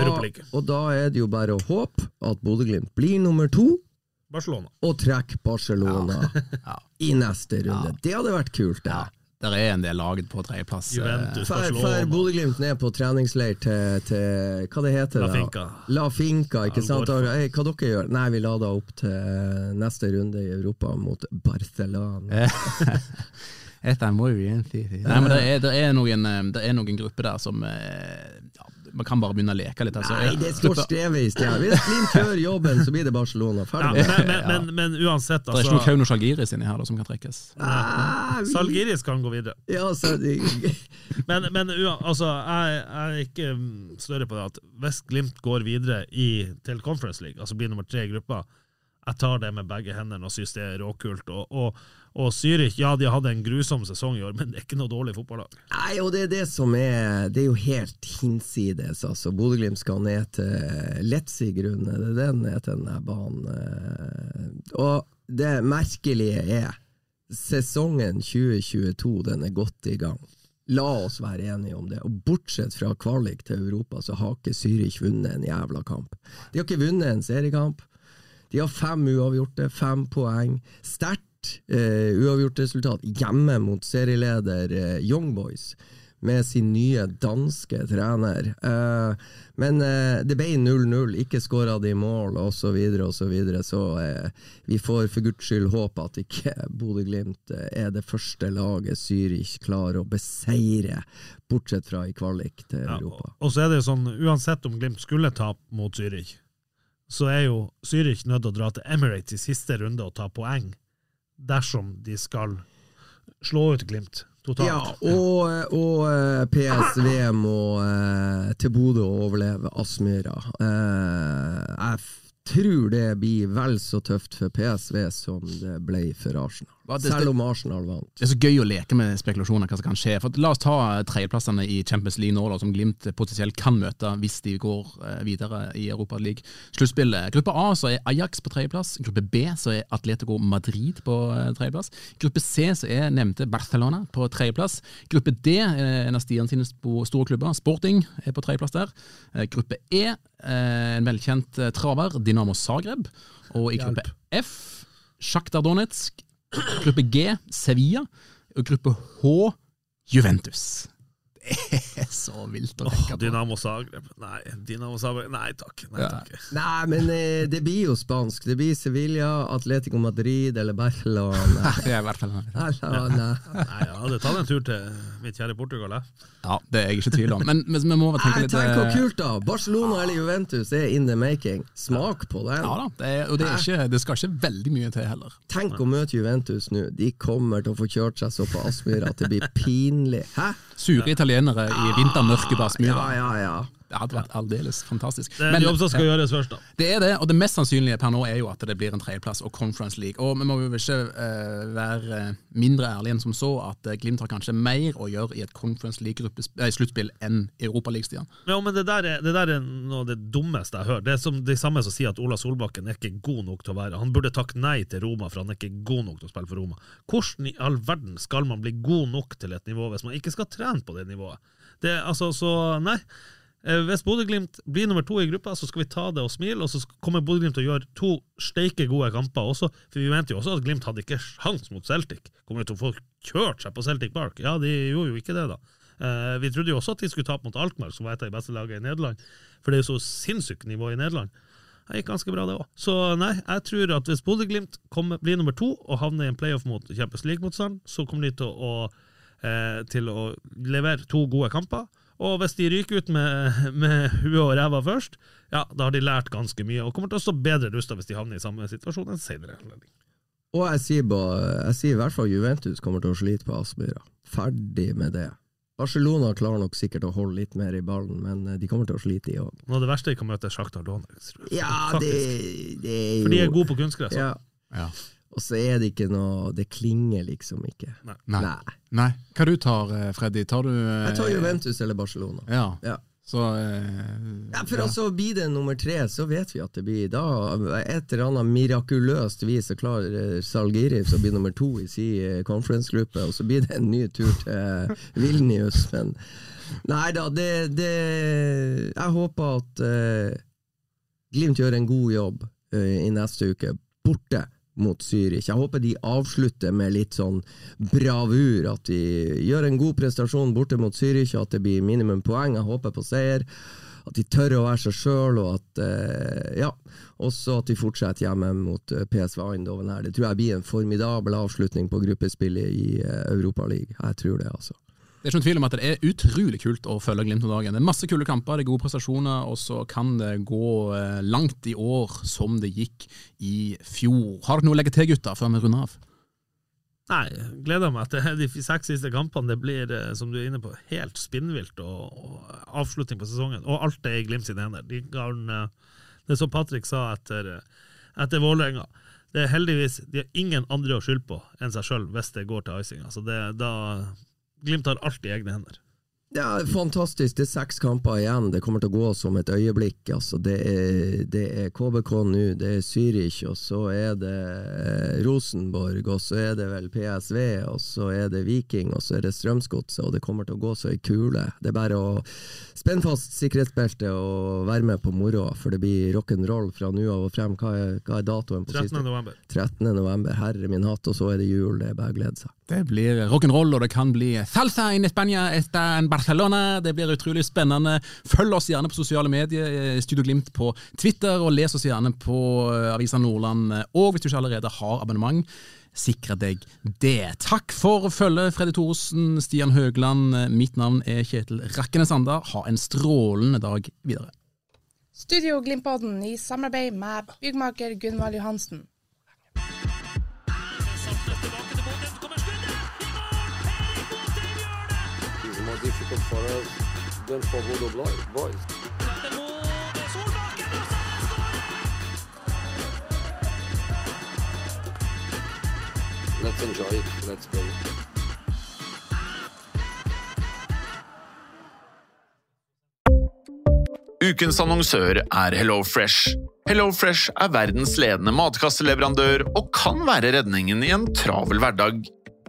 og da er det jo bare å håpe at Bodø-Glimt blir nummer to, Barcelona. og trekker Barcelona i neste runde. Det hadde vært kult, det. Der er en del laget på tredjeplass. eh, Bodø-Glimt ned på treningsleir til, til Hva det heter La da? Finca. La Finca, ikke Ja, sant? for. Hey, hva dere gjør? Nei, vi lader opp til neste runde i Europa mot Barcelona. Dette må jo. Nei, men det er, det, er noen, eh, det er noen grupper der som eh, ja, Man kan bare begynne å leke litt. Altså. Nei, det står skrevet i stjernen. Hvis Glimt gjør jobben, så blir det Barcelona. Ja, Ferdig. men, men, men, men uansett, Det er ikke noe altså. Kauno Salgiris inni her da, som kan trekkes. Ah, vi- Salgiris kan gå videre. Ja, så Men, men altså, jeg, jeg er ikke større på det at hvis Glimt går videre i, til Conference League, altså blir nummer tre i gruppa, jeg tar det med begge hendene og synes det er råkult. Og, og, og Zürich, ja, de hadde en grusom sesong i år, men det er ikke noe dårlig fotballag. Nei, og det er det som er Det er jo helt hinsides, altså. Bodø-Glimt skal ned til Letzig-grunnet, det er den ned til den der banen. eh. Og det merkelige er Sesongen 2022 den er godt i gang. La oss være enige om det. Og bortsett fra kvalik til Europa, så har ikke Zürich vunnet en jævla kamp. De har ikke vunnet en seriekamp. De har fem uavgjorte, fem poeng. Sterkt eh, uavgjort resultat hjemme mot serieleder uh, Young Boys med sin nye danske trener. Uh, men det ble 0-0, ikke skåra de mål, osv., så, videre, og så, videre, så vi får for guds skyld håpe at ikke Bodø-Glimt er det første laget Zürich klarer å beseire, bortsett fra i kvalik til Europa. Og så er det jo sånn, uansett om Glimt skulle tape mot Zürich, så er jo Zürich nødt til å dra til Emirates i siste runde og ta poeng, dersom de skal slå ut Glimt totalt. Ja, og, og eh, PSV må eh, til Bodø overleve Aspmyra. Eh, jeg tror det blir vel så tøft for PSV som det ble for Arsenal. Det- Selv om Arsenal vant. Det er så gøy å leke med spekulasjoner hva som kan skje. For La oss ta eh, tredjeplassene i Champions League nå, da, som Glimt potensielt kan møte hvis de går eh, videre i Europa League. Sluttspillet. Gruppe A så er Ajax på tredjeplass. Gruppe B så er Atletico Madrid på eh, tredjeplass. Gruppe C så er nevnte Barcelona på tredjeplass. Gruppe D er en av Stian sine store klubber. Sporting er på tredjeplass der. Gruppe E, en velkjent traver, Dinamo Zagreb. Og i gruppe F, Sjaktar Donetsk. Gruppe G, Sevilla. Og gruppe H, Juventus. Det er så vilt å tenke på. Dynamo Zagreb. Nei, Dynamo Zagreb. Nei takk. Nei, Ja. takk. Nei, men eh, det blir jo spansk. Det blir Sevilla, Atletico Madrid eller Barcelona. Det er i hvert fall Barcelona. Nei, jeg hadde tatt en tur til mitt kjære Portugal, jeg. Ja, det er jeg ikke i tvil om. Men, men vi må tenke Nei, litt tenk hvor eh, kult, da! Barcelona eller Juventus er in the making. Smak på den. Ja da, det er, og det, er ikke, det skal ikke veldig mye til heller. Tenk å møte Juventus nå. De kommer til å få kjørt seg så på Aspmyra at det blir pinlig. Hæ? Sure italienere i vintermørket på Aspmyra. Ja, ja, ja. Det hadde vært aldeles fantastisk. Det er en Men- jobb som skal gjøres først, da. Det er det, og det mest sannsynlige per nå er jo at det blir en tredjeplass og Conference League. Og vi må jo ikke uh, være mindre ærlige enn som så at eh, Glimt har kanskje mer å gjøre i et Conference League-sluttspill enn Europaliga-stian. Ja, men det der, er, det der er noe av det dummeste jeg hører. Det er som det samme som sier at Ola Solbakken er ikke god nok til å være Han burde takke nei til Roma, for han er ikke god nok til å spille for Roma. Hvordan i all verden skal man bli god nok til et nivå hvis man ikke skal trene på det nivået? Det altså så Nei. Eh, Hvis Bodø-Glimt blir nummer to i gruppa, så skal vi ta det og smile, og så kommer Bodø-Glimt til å gjøre to steike gode kamper også, for vi mente jo også at Glimt hadde ikke sjans mot Celtic. Kommer de til å få kjørt seg på Celtic Park? Ja, de gjorde jo ikke det, da. Eh, vi trodde jo også at de skulle tape mot Alkmaar, som var et av de beste lagene i Nederland, for det er jo så sinnssykt nivå i Nederland. Det gikk ganske bra, det òg. Så nei, jeg tror at hvis Bodø-Glimt blir nummer to og havner i en playoff mot Champions League-motstand, så kommer de til å, eh, til å levere to gode kamper. Og hvis de ryker ut med, med huet og ræva først, ja, da har de lært ganske mye, og kommer til å stå bedre rusta hvis de havner i samme situasjon enn senere. Og jeg sier, bare, jeg sier i hvert fall Juventus kommer til å slite på Aspmyra. Ferdig med det. Barcelona klarer nok sikkert å holde litt mer i ballen, men eh, de kommer til å slite, de òg. Noe av det verste de kan møte, er Sjaktar Donetsk. Ja, det, det er jo For de er gode på kunstgress. Ja. Ja. Og så er det ikke noe Det klinger liksom ikke. Nei. Nei. Nei. Hva du tar eh, Freddy? Tar du eh, Jeg tar Juventus eller Barcelona. Ja. Ja. Så eh, Ja, for ja. altså, blir det nummer tre, så vet vi at det blir da Et eller annet mirakuløst vis så klarer eh, Zalgiris å bli nummer to i sin eh, conference-gruppe, og så blir det en ny tur til Vilnius, men Nei da, det, det Jeg håper at eh, Glimt gjør en god jobb eh, i neste uke, borte mot Zürich. Jeg håper de avslutter med litt sånn bravur, at de gjør en god prestasjon borte mot Zürich, og at det blir minimum poeng. Jeg håper på seier. At de tør å være seg sjøl, og at eh, ja, også at de fortsetter hjemme mot eh, PSV Eindhoven her. Det tror jeg blir en formidabel avslutning på gruppespillet i uh, Europaligaen. Jeg tror det, altså. Det er ikke noen tvil om at det er utrolig kult å følge Glimt om dagen. Det er masse kule kamper, det er gode prestasjoner, og så kan det gå eh, langt i år som det gikk i fjor. Har dere noe å legge til, gutter, før vi runder av? Nei, jeg gleder meg til de seks siste kampene. Det blir, eh, som du er inne på, helt spinnvilt og, og avslutning på sesongen. Og alt er i Glimt sine hender. De eh, det som Patrick sa etter, etter Vålerenga. Det er heldigvis de har ingen andre å skylde på enn seg sjøl hvis det går til icing. Altså det, da, Glimt har alt i egne hender. Ja, Fantastisk. Det er seks kamper igjen. Det kommer til å gå som et øyeblikk. Altså, det, er, det er KBK nå, det er Zürich, og så er det eh, Rosenborg, og så er det vel PSV, og så er det Viking, og så er det Strømsgodset, og det kommer til å gå så ei kule. Det er bare å spenne fast sikkerhetsbeltet og være med på moroa, for det blir rock'n'roll fra nå av og frem. Hva er, hva er datoen på 13. siste? november. 13. november. Herre min hatt, og så er det jul. Det er bare å glede seg. Det blir rock'n'roll, og det kan bli salsa in Spania, esta en Barcelona. Det blir utrolig spennende. Følg oss gjerne på sosiale medier, eh, Studio Glimt på Twitter, og les oss gjerne på eh, Avisa Nordland. Og hvis du ikke allerede har abonnement, sikre deg det. Takk for følget, Freddy Thoresen, Stian Høgland. Mitt navn er Kjetil Rakkene Sanda. Ha en strålende dag videre. Studio Glimt-podden i samarbeid med byggmaker Gunvald Johansen. Difficult for us than for Bodo boys. Let's enjoy it. Let's play. Ukens annonsør er HelloFresh. HelloFresh er verdens ledende matkasseleverandør og kan være redningen i en travel hverdag.